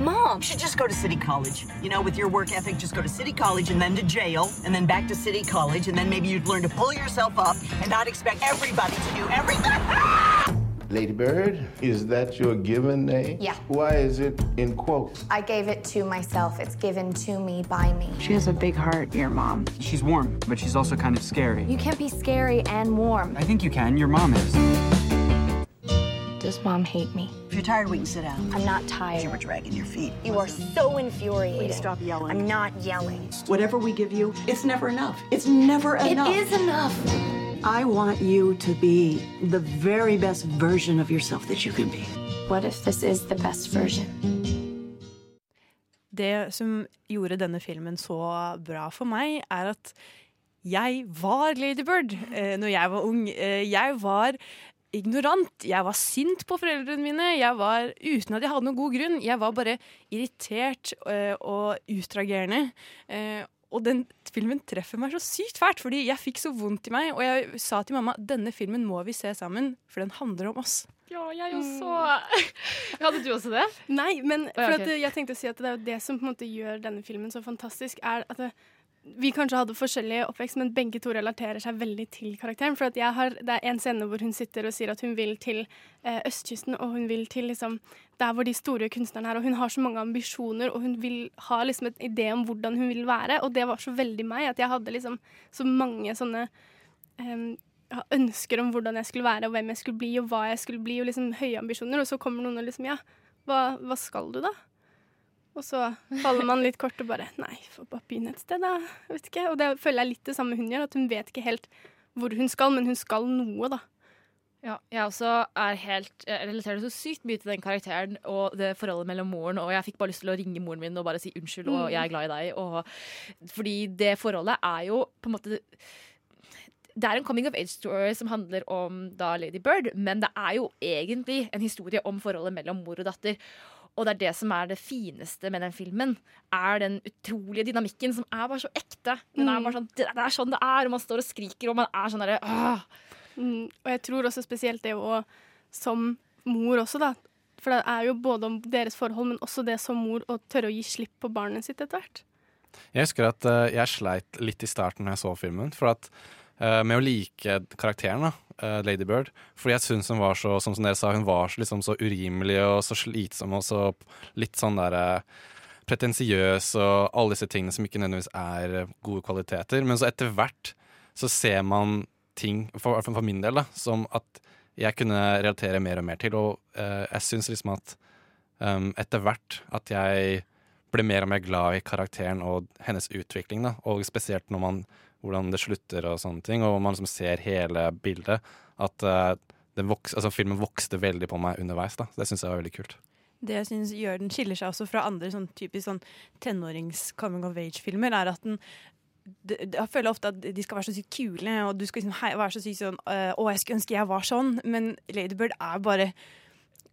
Mom, You should just go to City College. You know, with your work ethic, just go to City College and then to jail and then back to City College and then maybe you'd learn to pull yourself up and not expect everybody to do everything. Lady Bird, is that your given name? Yeah. Why is it in quotes? I gave it to myself. It's given to me by me. She has a big heart, your mom. She's warm, but she's also kind of scary. You can't be scary and warm. I think you can. Your mom is. Does mom hate me? If you're tired, we can sit down. I'm not tired. You were dragging your feet. You are so infuriating. Please stop yelling. I'm not yelling. Whatever we give you, it's never enough. It's never enough. It is enough. I want you to be the very best version of yourself that you can be. What if this is the best version? Det som gjorde denne filmen så bra for meg, er at jeg var Lady Bird eh, når jeg var ung. Eh, jeg var ignorant. Jeg var sint på foreldrene mine. Jeg var Uten at jeg hadde noen god grunn. Jeg var bare irritert eh, og utragerende Eh, og den filmen treffer meg så sykt fælt, fordi jeg fikk så vondt i meg. Og jeg sa til mamma denne filmen må vi se sammen, for den handler om oss. Ja, jeg også. Hadde du også det? Nei, men Å, ja, for at, jeg tenkte å si at det er jo det som på en måte gjør denne filmen så fantastisk, er at det, vi kanskje hadde forskjellig oppvekst, men begge to relaterer seg veldig til karakteren. For har, det er en scene hvor hun sitter og sier at hun vil til eh, østkysten, og hun vil til liksom, der hvor de store kunstnerne er, og hun har så mange ambisjoner, og hun vil ha liksom et idé om hvordan hun vil være, og det var så veldig meg, at jeg hadde liksom så mange sånne eh, ønsker om hvordan jeg skulle være, og hvem jeg skulle bli, og hva jeg skulle bli, og liksom høye ambisjoner, og så kommer noen og liksom, ja, hva, hva skal du da? Og så faller man litt kort og bare Nei, får bare begynne et sted, da. Vet ikke. Og det føler jeg litt det samme hun gjør, at hun vet ikke helt hvor hun skal, men hun skal noe, da. Ja, jeg også er helt Jeg relaterer så sykt mye til den karakteren og det forholdet mellom moren, og jeg fikk bare lyst til å ringe moren min og bare si unnskyld, og Mm. jeg er glad i deg. Og, fordi det forholdet er jo på en måte det er en coming of age-story som handler om da Lady Bird, men det er jo egentlig en historie om forholdet mellom mor og datter. Og det er det som er det fineste med den filmen. Er den utrolige dynamikken som er bare så ekte. Den er Mm. bare sånn, det, det er sånn det er, og man står og skriker, og man er sånn derre! Mm, og jeg tror også spesielt det å som mor også, da. For det er jo både om deres forhold, men også det som mor å tørre å gi slipp på barnet sitt etter hvert. Jeg husker at uh, jeg sleit litt i starten når jeg så filmen, for at, med å like karakteren, da, eh, Lady Bird. Fordi jeg syns hun var så, som dere sa, hun var så, liksom, så urimelig og så slitsom og så litt sånn derre pretensiøs og alle disse tingene som ikke nødvendigvis er eh, gode kvaliteter. Men så etter hvert så ser man ting, for, for min del, da, som at jeg kunne relatere mer og mer til. Og uh, jeg syns liksom at um, etter hvert at jeg ble mer og mer glad i karakteren og hennes utvikling. Da. Og spesielt når man, hvordan det slutter og sånne ting, og man liksom ser hele bildet. At eh, den voks, altså, filmen vokste veldig på meg underveis. Da. Det syns jeg var veldig kult. Det jeg synes gjør den skiller seg også fra andre sånn typisk sånn tenårings-coming of age-filmer, er at den jeg føler ofte at de skal være så sykt kule, og du skal liksom hei, være så sykt sånn øh, Å, jeg skulle ønske jeg var sånn, men Ladybird er bare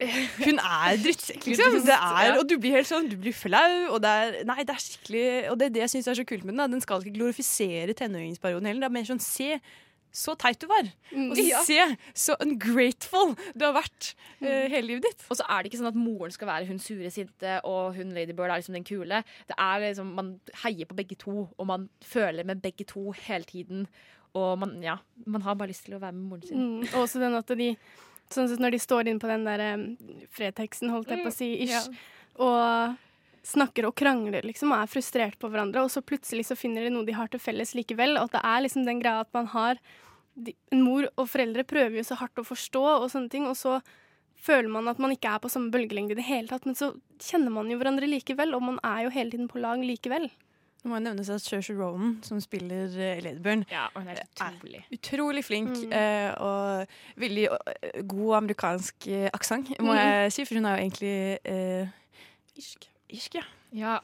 Hun er drittsekk, liksom. Det er, og du blir helt sånn, du blir flau. Og det er, nei, det er skikkelig Og det er det jeg syns er så kult med den. da. Den skal ikke glorifisere tenåringsperioden heller. Det er mer sånn se så teit du var. Og så Ja. se så ungrateful du har vært uh, hele livet ditt. Og så er det ikke sånn at moren skal være hun sure, sinte, og hun Ladybird er liksom den kule. Det er liksom, Man heier på begge to, og man føler med begge to hele tiden. Og man, ja, man har bare lyst til å være med moren sin. Mm, og også den at de Sånn som når de står inn på den der um, Freteksten, holdt jeg på å si, Mm, ish, ja. og snakker og krangler liksom, og er frustrert på hverandre, og så plutselig så finner de noe de har til felles likevel. Og at det er liksom den greia at man har de, En mor og foreldre prøver jo så hardt å forstå, og sånne ting, og så føler man at man ikke er på samme bølgelengde i det hele tatt, men så kjenner man jo hverandre likevel, og man er jo hele tiden på lag likevel. Det må jo nevnes at Saoirse Ronan, som spiller uh, Ladybird, Ja, og hun er utrolig. utrolig flink. Mm. eh, og veldig eh, god amerikansk uh, aksent, må Mm. jeg si, for hun er jo egentlig uh, irsk. irsk ja. Ja.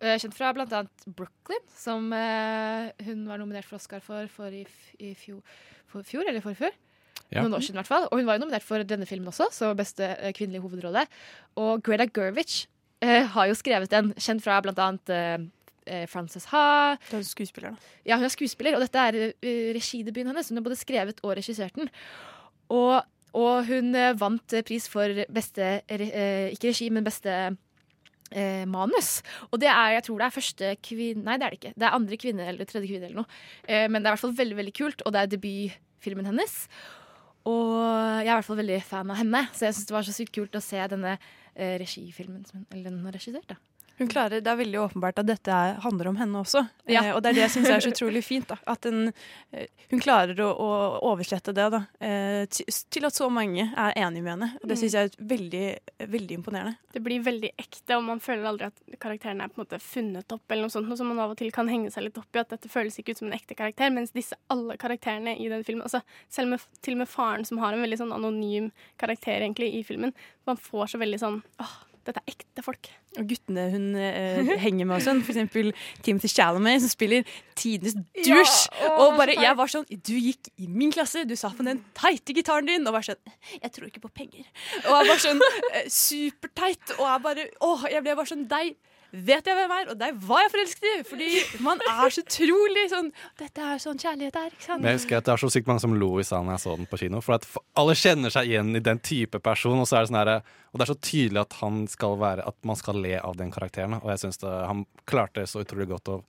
eh, Kjent fra annet Brooklyn, som eh, hun var nominert for Oscar for, for i, f i fjor, for fjor, eller forfjor. Ja. Noen år siden, i hvert fall. Og hun var jo nominert for denne filmen også, som beste eh, kvinnelige hovedrolle. Og Greta Gerwich eh, har jo skrevet den, kjent fra blant annet eh, eh, Frances Ha. Det er skuespiller, da. Ja, hun er skuespiller, og dette er eh, regidebuten hennes. Hun har både skrevet og regissert den. Og, og hun eh, vant eh, pris for beste eh, Ikke regi, men beste eh, manus. Og det er, jeg tror det er første kvinne Nei, det er det ikke. Det er andre kvinne eller tredje kvinne eller noe. Eh, men det er i hvert fall veldig, veldig kult, og det er debutfilmen hennes. Og jeg er i hvert fall veldig fan av henne, så jeg syns det var så sykt kult å se denne eh, regifilmen som hun, eller den har regissert. da. Hun klarer, Det er veldig åpenbart at dette er, handler om henne også. Ja. Eh, og det er det jeg syns er så utrolig fint. Da. At den, eh, hun klarer å, å oversette det da, eh, til, at så mange er enig med henne. Og det syns jeg er veldig, veldig imponerende. Det blir veldig ekte, og man føler aldri at karakteren er på en måte funnet opp, eller noe sånt, noe som man av og til kan henge seg litt opp i, at dette føles ikke ut som en ekte karakter, mens disse alle karakterene i den filmen, altså selv med, til og med faren som har en veldig sånn anonym karakter egentlig i filmen, man får så veldig sånn, åh, dette er ekte folk. Og guttene hun eh, henger med også, for eksempel Timothy Chalamet, som spiller tidenes Ja, douche. å, og bare, jeg var sånn Du gikk i min klasse, du sa på den teite gitaren din, og var sånn Jeg tror ikke på penger. Og jeg var sånn eh, superteit, og jeg bare Åh, jeg ble bare sånn Deg vet jeg hvem er, og deg var jeg forelsket i. Fordi man er så utrolig sånn Dette er sånn kjærlighet er, ikke sant? Men jeg husker at det var så sykt mange som lo i salen da jeg så den på kino. For at alle kjenner seg igjen i den type person, og så er det sånn herre Og det er så tydelig at han skal være At man skal le av den karakteren. Og jeg syns han klarte så utrolig godt å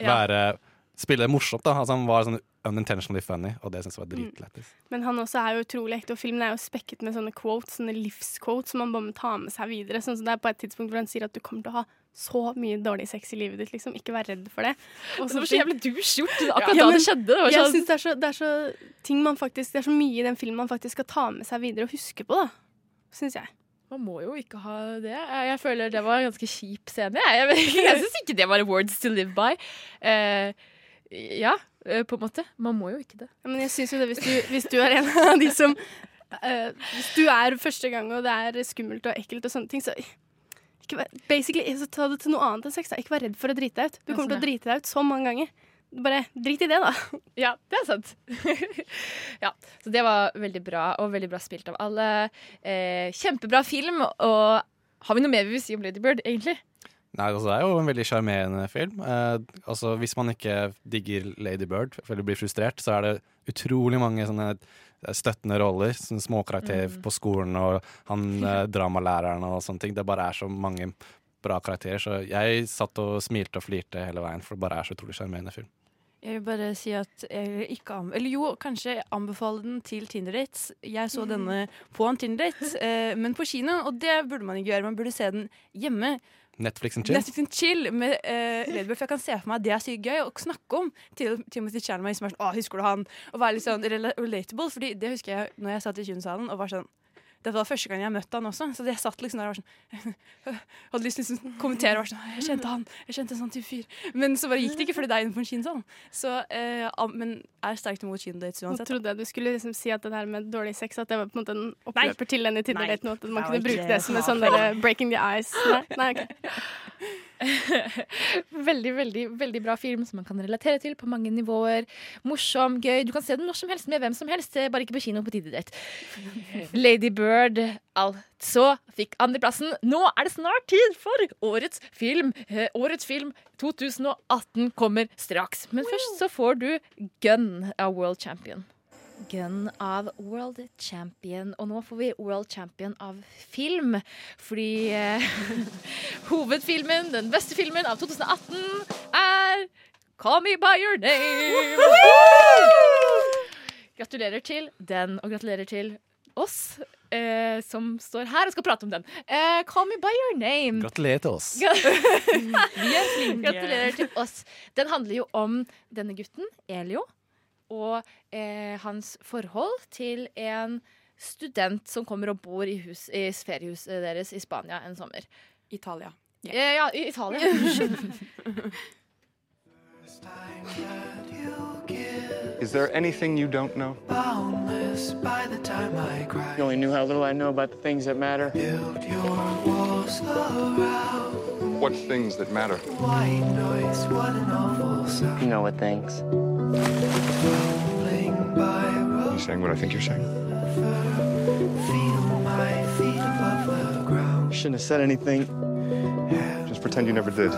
Ja. Spille morsomt, da. Altså Han var sånn unintentionally funny, og det syns jeg var dritlættis. Men han også er jo utrolig ekte, og filmen er jo spekket med sånne quotes, sånne livsquotes som man bare må ta med seg videre. Sånn som det er på et tidspunkt hvor han sier at du kommer til å ha så mye dårlig sex i livet ditt, liksom. Ikke vær redd for det. Og Det var så jævlig douche gjort. Akkurat Ja, da det skjedde. Det var Jeg synes det er så, det er så ting man faktisk Det er så mye i den filmen man faktisk skal ta med seg videre og huske på, da. Syns jeg. Man må jo ikke ha det. Jeg føler det var en ganske kjip scene. Jeg, jeg, jeg syns ikke det var words to live by. Eh, ja, eh, på en måte. Man må jo ikke det. Ja, men jeg syns jo det, hvis du, hvis du er en av de som uh, Hvis du er første gang, og det er skummelt og ekkelt og sånne ting, så ikke basically, så ta det til noe annet enn sex. Da. Ikke vær redd for å drite deg ut. Du kommer til sånn, å drite deg ut så mange ganger. Bare drit i det, da. Ja, det er sant. ja, så det var veldig bra, og veldig bra spilt av alle. Eh, kjempebra film. Og har vi noe mer vi vil si om Lady Bird, egentlig? Nei, altså, Det er jo en veldig sjarmerende film. Eh, altså, Hvis man ikke digger Lady Bird eller blir frustrert, så er det utrolig mange sånne eh, støttende roller. Sånne småkarakterer Mm. på skolen og han eh, dramalæreren og sånne ting. Det bare er så mange bra karakterer. Så jeg satt og smilte og flirte hele veien, for det bare er så utrolig sjarmerende film. Jeg vil bare si at jeg ikke Eller jo, kanskje anbefale den til Tinder-dates. Jeg så denne på en Tinder-date, eh, men på kino, og det burde man ikke gjøre. Man burde se den hjemme. Netflix and chill. Netflix and chill med uh, Bull for jeg kan se for meg at det er sykt gøy å snakke om til Timothy Chalmers, som er sånn 'Å, husker du han?' Og være litt sånn relatable, Fordi det husker jeg når jeg satt i kinosalen og var sånn Dette var første gang jeg møtte han også, så jeg satt liksom der og var sånn Hadde lyst til å liksom kommentere og var sånn 'Jeg kjente han. Jeg kjente en sånn type fyr.' Men så bare gikk det ikke fordi det er innenfor en kinosal. Så, eh, men er sterkt imot kinodates uansett. da. trodde jeg du skulle liksom si at det der med dårlig sex At det var på en måte en oppløper til den i Tinder-daten. At man kunne bruke det det som en sånn breaking the ice. Nei, nei ok. veldig, veldig veldig bra film som man kan relatere til på mange nivåer. Morsom, gøy. Du kan se den når som helst med hvem som helst, eh, bare ikke på kino på Tinder-date. Lady Bird altså fikk andreplassen. Nå er det snart tid for årets film. Eh, årets film 2018 kommer straks. Men først så får du Gun av World Champion. Gun av World Champion. Og nå får vi World Champion av film. Fordi eh, hovedfilmen, den beste filmen av 2018, er Call Me By Your Name. Gratulerer til den, og gratulerer til oss eh, som står her og skal prate om den. Eh, Call Me By Your Name. Gratulerer til oss. Er. Gratulerer til oss. Den handler jo om denne gutten, Elio, og eh, hans forhold til en student som kommer og bor i, hus, i feriehuset deres i Spania en sommer. Italia. Eh, ja, i Italia. Is there anything you don't know? Boundless by the time I cry. You only knew how little I know about the things that matter. Build your walls around. What things that matter? White noise, what an awful sound. You know what things. Tumbling by road. You saying what I think you're saying? Feel my feet above the ground. You shouldn't have said anything. Just pretend you never did.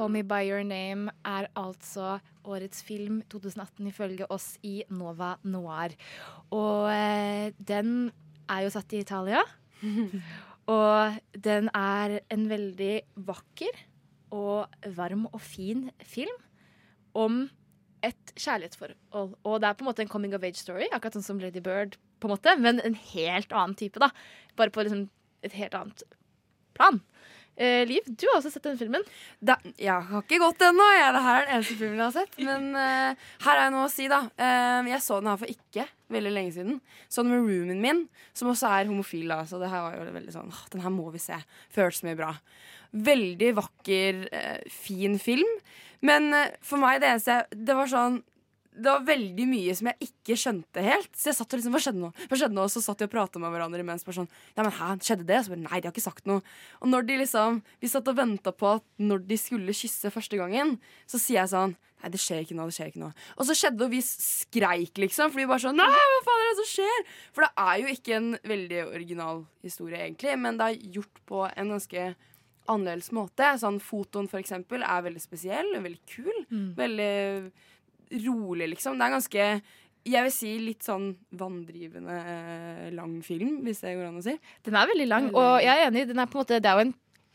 'Call Me By Your Name' er altså årets film 2018 ifølge oss i Nova Noir. Og eh, den er jo satt i Italia. og den er en veldig vakker og varm og fin film om et kjærlighetsforhold. Og det er på en måte en coming of age-story, akkurat sånn som Lady Bird, på en måte, men en helt annen type, da. Bare på liksom et helt annet plan. Eh, Liv, du har også sett den filmen. Da, jeg har ikke gått ennå. Det her er den eneste filmen jeg har sett. Men eh, her er jeg noe å si, da. Eh, jeg så den her for ikke veldig lenge siden. Så den med roomien min, som også er homofil, da. Så det her var jo veldig sånn Den her må vi se. Føles mye bra. Veldig vakker, eh, fin film. Men for meg, det eneste jeg Det var sånn det var veldig mye som jeg ikke skjønte helt. Så jeg satt og liksom, hva skjedde nå? Hva skjedde nå? Og så satt de og prata med hverandre imens. Bare sånn, ja, men hæ, skjedde det? Så bare, nei, de har ikke sagt noe. Og når de liksom, vi satt og venta på at når de skulle kysse første gangen, så sier jeg sånn Nei, det skjer ikke noe, det skjer ikke noe. Og så skjedde det, og vi skreik, liksom. Fordi vi bare sånn Nei, hva faen er det som skjer? For det er jo ikke en veldig original historie, egentlig. Men det er gjort på en ganske annerledes måte. Sånn Fotoen, for eksempel, er veldig spesiell. Veldig kul. Mm. Veldig rolig, liksom. Det er ganske jeg vil si litt sånn vanndrivende eh, lang film, hvis det går an å si. Den er veldig lang, og jeg er enig. Den er på en måte, det er jo en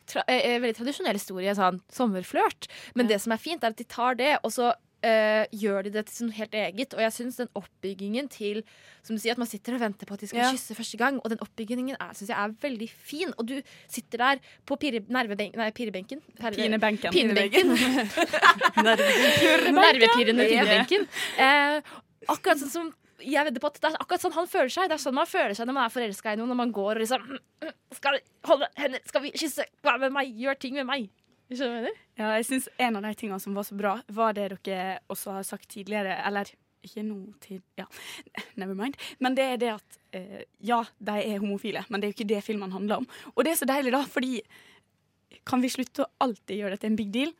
tra eh, eh, veldig tradisjonell historie, sånn sommerflørt. Men det som er fint, er at de tar det, og så eh, gjør de det til noe helt eget. Og jeg syns den oppbyggingen til Som du sier, at man sitter og venter på at de skal Ja. kysse første gang, og den oppbyggingen er, synes jeg er veldig fin. Og du sitter der på pire, nervebenk, nei, pirebenken. Perre- Pinebenken. Pinebenken. Nervepirrende pinebenken. Eh, akkurat sånn som jeg vedder på at Det er akkurat sånn han føler seg. Det er sånn man føler seg når man er forelska i noen. Når man går og liksom Skal vi holde hender? Skal vi kysse? Hva med meg? Gjør ting med meg. Jeg? Ja, jeg synes En av de tingene som var så bra, var det dere også har sagt tidligere. Eller ikke nå til Ja, never mind. Men det er det at eh, ja, de er homofile, men det er jo ikke det filmen handler om. Og det er så deilig, da, fordi kan vi slutte å alltid gjøre det til en big deal?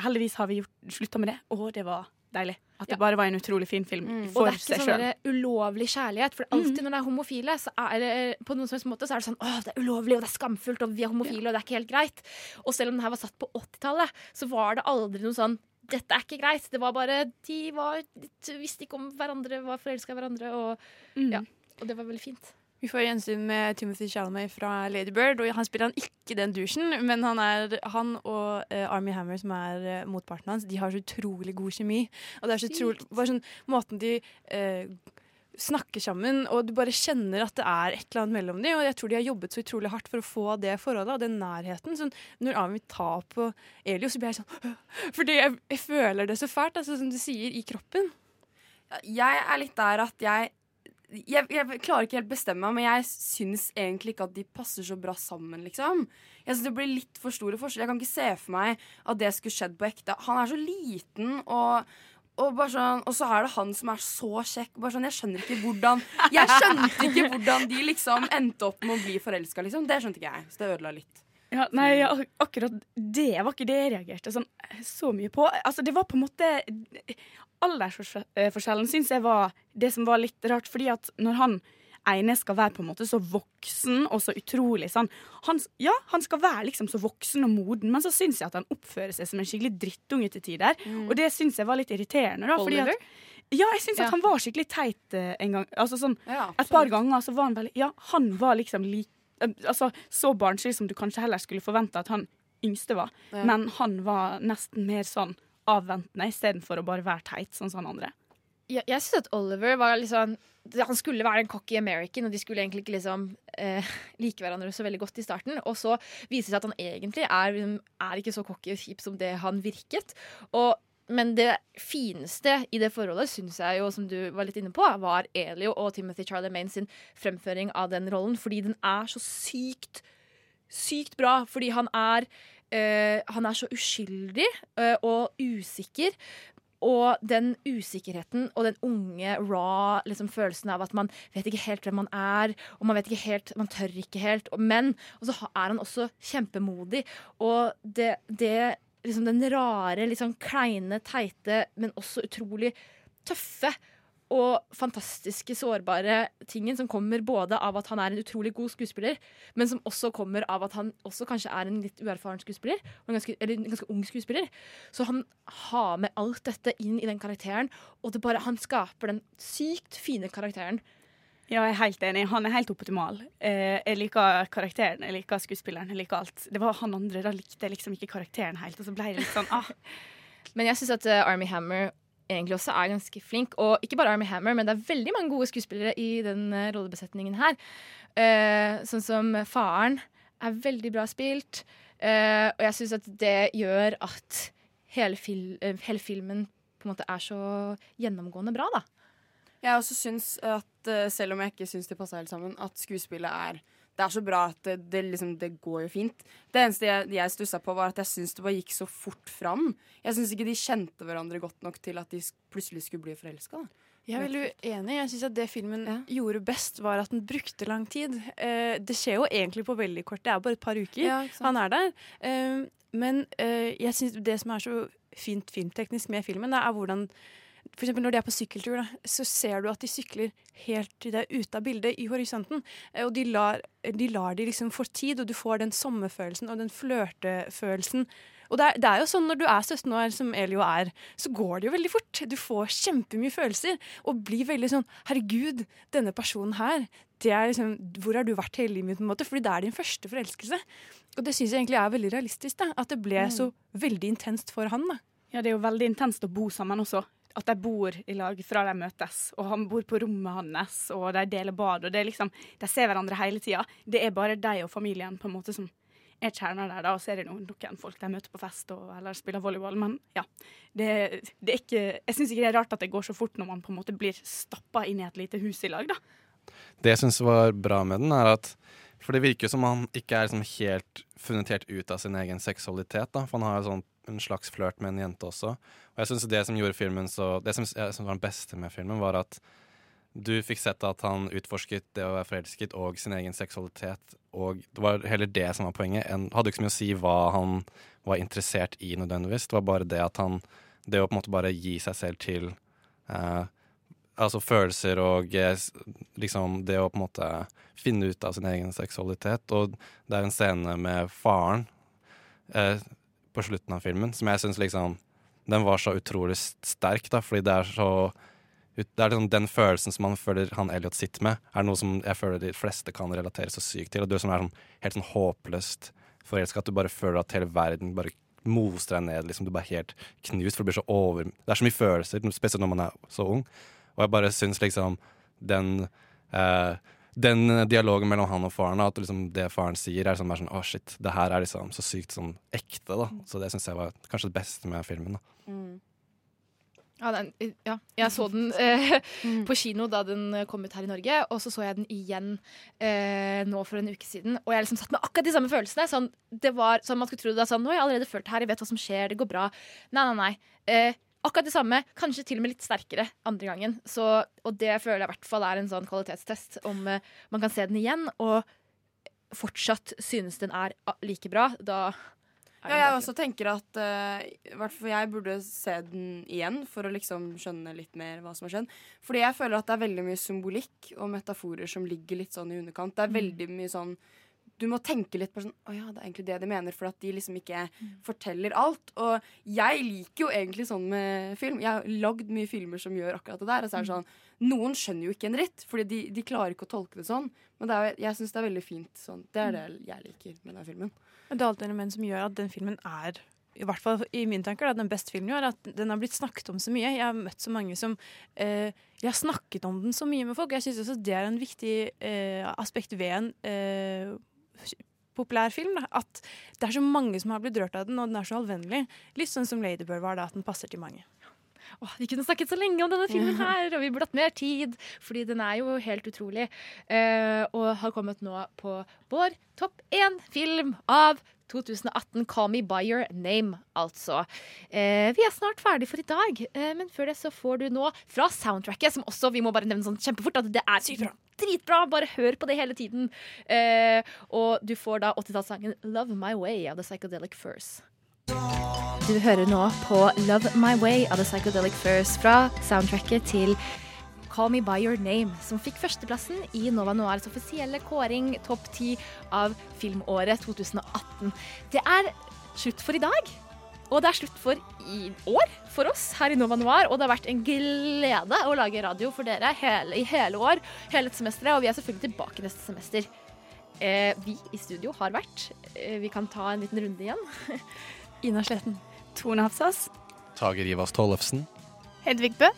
Heldigvis har vi slutta med det, og det var deilig. At det bare var en utrolig fin film Og for det er ikke sånn ulovlig kjærlighet. For alltid når det er homofile, så er det på noen som helst måte så er det sånn Å, det er ulovlig, og det er skamfullt, og vi er homofile, og det er ikke helt greit. Og selv om den her var satt på 80-tallet, så var det aldri noe sånn dette er ikke greit. Det var bare De var de visste ikke om hverandre, var forelska i hverandre, og, ja, og det var veldig fint. Vi får gjensyn med Timothy Chalamet fra Lady Bird, og han spiller han ikke den dusjen, men han, er, han og uh, Army Hammer, som er uh, motparten hans, de har så utrolig god kjemi. Og det er så utrolig, bare sånn måten de uh, snakker sammen, og du bare kjenner at det er et eller annet mellom dem. Og jeg tror de har jobbet så utrolig hardt for å få det forholdet og den nærheten. Sånn, når Army tar på Elio, så blir jeg sånn Fordi jeg, jeg føler det så fælt, altså, som du sier, i kroppen. Jeg er litt der at jeg jeg, jeg klarer ikke helt bestemme meg, men jeg syns egentlig ikke at de passer så bra sammen, liksom. Jeg synes Det blir litt for store forskjeller. Jeg kan ikke se for meg at det skulle skjedd på ekte. Han er så liten, og, og, sånn, og så er det han som er så kjekk. Sånn, jeg skjønner ikke hvordan Jeg skjønte ikke hvordan de liksom endte opp med å bli forelska, liksom. Det skjønte ikke jeg. Så det ødela litt. Ja, nei, ja, akkurat det var ikke det jeg reagerte sånn, så mye på. Altså, det var på en måte Aldersforskjellen syns jeg var det som var litt rart, fordi at når han ene skal være på en måte så voksen og så utrolig sånn han, Ja, han skal være liksom så voksen og moden, men så syns jeg at han oppfører seg som en skikkelig drittunge til tider. Mm. Og det syns jeg var litt irriterende. Da, fordi at, ja, jeg syns Ja. at han var skikkelig teit eh, en gang. Altså sånn, Ja, Et par ganger så var han veldig Ja, han var liksom lik eh, Altså så barnslig som du kanskje heller skulle forvente at han yngste var. Ja. Men han var nesten mer sånn avventende istedenfor å bare være teit, sånn som han andre. Jeg, jeg synes at Oliver var sånn Han skulle være en cocky American, og de skulle egentlig ikke liksom eh, like hverandre så veldig godt i starten. Og så viser det seg at han egentlig er, er ikke så cocky og kjip som det han virket. Og men det fineste i det forholdet, syns jeg jo, som du var litt inne på, var Elio og Timothy Charlemagne sin fremføring av den rollen. Fordi den er så sykt, sykt bra. Fordi han er, eh, han er så uskyldig eh, og usikker. Og den usikkerheten og den unge, raw liksom, følelsen av at man vet ikke helt hvem man er, og man vet ikke helt, man tør ikke helt. og- Men og så er han også kjempemodig. Og det, det liksom den rare, sånn kleine, teite, men også utrolig tøffe og fantastiske, sårbare tingen som kommer både av at han er en utrolig god skuespiller, men som også kommer av at han også kanskje er en litt uerfaren skuespiller, en ganske, eller en ganske ung skuespiller. Så han har med alt dette inn i den karakteren, og det bare, han skaper den sykt fine karakteren. Ja, jeg er helt enig. Han er helt optimal. Eh, jeg liker karakteren, jeg liker skuespilleren, jeg liker alt. Det var han andre, da likte jeg liksom ikke karakteren helt, og så ble det litt sånn ah. Men jeg syns at uh, Army Hammer egentlig også er ganske flink. Og ikke bare Army Hammer, men det er veldig mange gode skuespillere i den uh, rollebesetningen her. Uh, sånn som faren er veldig bra spilt. uh, og jeg syns at det gjør at hele, fil uh, hele filmen på en måte er så gjennomgående bra, da. Jeg også syns at, eh, selv om jeg ikke syns de passer helt sammen, at skuespillet er det er så bra at det, det, liksom, det går jo fint. Det eneste jeg, jeg stussa på, var at jeg syns det bare gikk så fort fram. Jeg syns ikke de kjente hverandre godt nok til at de plutselig skulle bli forelska. Jeg er veldig uenig. Jeg synes at Det filmen gjorde best, var at den brukte lang tid. Eh, det skjer jo egentlig på veldig kort. Det er bare et par uker Ja, han er der. Eh, men eh, jeg synes det som er så fint filmteknisk med filmen, det er hvordan for eksempel når de er på sykkeltur, da, så ser du at de sykler helt til det er ute av bildet, i horisonten. Eh, Og de lar, de lar de liksom få tid, og du får den sommerfølelsen og den flørtefølelsen. Og det er, det er jo sånn når du er 17 år, som Elio er, så går det jo veldig fort. Du får kjempemye følelser og blir veldig sånn Herregud, denne personen her, det er liksom, hvor har du vært hele livet mitt? på en måte? Fordi det er din første forelskelse. Og det syns jeg egentlig er veldig realistisk. da, At det ble Mm. så veldig intenst for han. da. Ja, det er jo veldig intenst å bo sammen også. At de bor i lag fra de møtes. Og han bor på rommet hans, og de deler bad. og det er liksom, De ser hverandre hele tida. Det er bare de og familien på en måte som er kjerna der. da, Og så er det noen, noen folk de møter på fest og, eller spiller volleyball. Men ja, det, det er ikke, jeg syns ikke det er rart at det går så fort når man på en måte blir stappa inn i et lite hus i lag. da. Det jeg syns var bra med den, er at For det virker som han ikke er liksom helt funnet ut av sin egen seksualitet. da For han har jo sånn en slags flørt med en jente også. Og jeg synes det som gjorde filmen så Det som jeg synes var den beste med filmen, var at du fikk sett at han utforsket det å være forelsket og sin egen seksualitet. Og det var heller det som var poenget. En hadde ikke så mye å si hva han var interessert i nødvendigvis. Det var bare det at han Det å på en måte bare gi seg selv til eh, altså følelser og eh, liksom det å på en måte finne ut av sin egen seksualitet. Og det er en scene med faren eh, på slutten av filmen som jeg syns liksom Den var så utrolig sterk, da, fordi det er så det er liksom Den følelsen som man føler han Elliot sitter med, er noe som jeg føler de fleste kan relatere så sykt til. Og du som er sånn, helt sånn håpløst forelska, at du bare føler at hele verden bare moser deg ned. Liksom. Du bare helt knust, for det blir så over Det er så mye følelser, spesielt når man er så ung. Og jeg bare syns liksom den eh, Den dialogen mellom han og faren, at liksom det faren sier, er sånn, bare sånn Å, shit, det her er liksom så sykt sånn ekte, da. Så det syns jeg var kanskje det beste med filmen. da Ja, den, ja, jeg så den eh, på kino da den kom ut her i Norge, og så så jeg den igjen eh, nå for en uke siden. Og jeg liksom satt med akkurat de samme følelsene. Sånn, det var sånn Man skulle tro det var sånn Nå har jeg allerede følt det her, jeg vet hva som skjer, det går bra. Nei, nei, nei. Eh, akkurat det samme, kanskje til og med litt sterkere andre gangen. Så, og det føler jeg i hvert fall er en sånn kvalitetstest, om eh, man kan se den igjen og fortsatt synes den er ah, like bra. Da Ja, jeg også tenker at uh, hvert fall jeg burde se den igjen for å liksom skjønne litt mer hva som har skjedd. Fordi jeg føler at det er veldig mye symbolikk og metaforer som ligger litt sånn i underkant. Det er Mm. veldig mye sånn du må tenke litt på sånn Å ja, det er egentlig det de mener, for at de liksom ikke Mm. forteller alt. Og jeg liker jo egentlig sånn med film. Jeg har lagd mye filmer som gjør akkurat det der. Og så er det Mm. sånn Noen skjønner jo ikke en dritt, Fordi de, de klarer ikke å tolke det sånn. Men det er, jeg syns det er veldig fint sånn. Det er det jeg liker med den filmen. Det er alt det element som gjør at den filmen er i hvert fall i mine tanker, da, den beste filmen i år, at den har blitt snakket om så mye. Jeg har møtt så mange som eh, Jeg har snakket om den så mye med folk. Jeg syns også det er en viktig eh, aspekt ved en eh, populær film. Da. At det er så mange som har blitt rørt av den, og den er så allvennlig. Litt sånn som Ladybird var, da, at den passer til mange. Åh, vi kunne snakket så lenge om denne filmen her, og vi burde hatt mer tid, fordi den er jo helt utrolig. Eh, og har kommet nå på vår topp én film av 2018, Call Me By Your Name, altså. Eh, vi er snart ferdig for i dag, eh, men før det så får du nå fra soundtracket, som også, vi må bare nevne sånn kjempefort, at det er dritbra, bare hør på det hele tiden. Eh, og du får da 80-tallssangen Love My Way av The Psychedelic First. Du hører nå på Love My Way av The Psychedelic First fra soundtracket til 'Call Me By Your Name', som fikk førsteplassen i Nova Noirs offisielle kåring topp 10 av filmåret 2018. Det er slutt for i dag. Og det er slutt for i år for oss her i Nova Noir. Og det har vært en glede å lage radio for dere hele, i hele år, hele semesteret. Og vi er selvfølgelig tilbake neste semester. Eh, vi i studio har vært eh, Vi kan ta en liten runde igjen. Ina Sletten. Tone Hafsas. Tager Ivas Tollefsen. Hedvig Bø.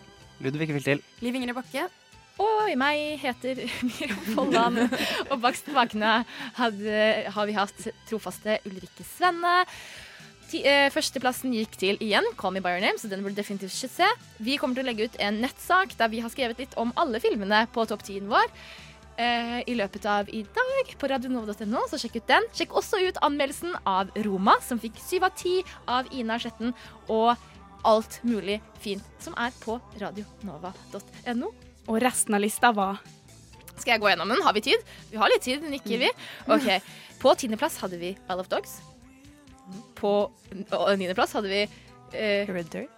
Ludvig Filtil. Liv Ingrid Bakke. Og meg heter Miriam Folland. og bak spakene hadde- har vi hatt trofaste Ulrikke Svenne. Eh, førsteplassen gikk til igjen Call Me By Your Name, så den burde definitivt ikke se. Vi kommer til å legge ut en nettsak der vi har skrevet litt om alle filmene på topp 10-en vår. eh, I løpet av i dag på radionova.no, så sjekk ut den. Sjekk også ut anmeldelsen av Roma, som fikk syv av ti av Ina Sletten, og alt mulig fint som er på radionova.no. Og resten av lista var Skal jeg gå gjennom den? Har vi tid? Vi har litt tid, nikker vi. Ok, På tiendeplass hadde vi Isle of Dogs. På niendeplass hadde vi Red Hereditary.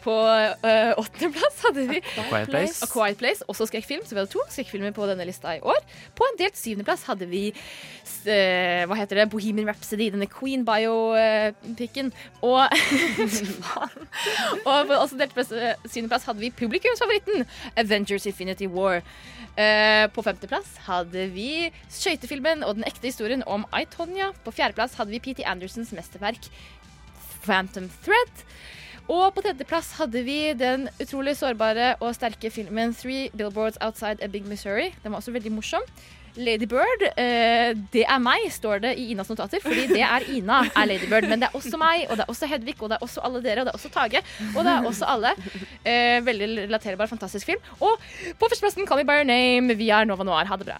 På uh, åttendeplass hadde vi A Quiet Place. A Quiet Place, Også skrekkfilm, så vi hadde to skrekkfilmer på denne lista i år. På en delt syvendeplass hadde vi eh, hva heter det, Bohemian Rhapsody, denne Queen Bio-pikken. Og Og på også delt eh, syvendeplass hadde vi publikumsfavoritten Avengers Infinity War. Uh, på femteplass hadde vi skøytefilmen og den ekte historien om I, Tonya. På fjerdeplass hadde vi P.T. Andersons mesterverk Phantom Thread. Og på tredjeplass hadde vi den utrolig sårbare og sterke filmen Three Billboards Outside Ebbing, Missouri. Den var også veldig morsom. Lady Bird, eh, det er meg, står det i Inas notater. Fordi det er Ina, er Lady Bird. Men det er også meg, og det er også Hedvig, og det er også alle dere, og det er også Tage. Og det er også alle. Eh, veldig relaterbar, fantastisk film. Og på førsteplassen Call Me By Your Name. Vi er Nova Noir. Ha det bra.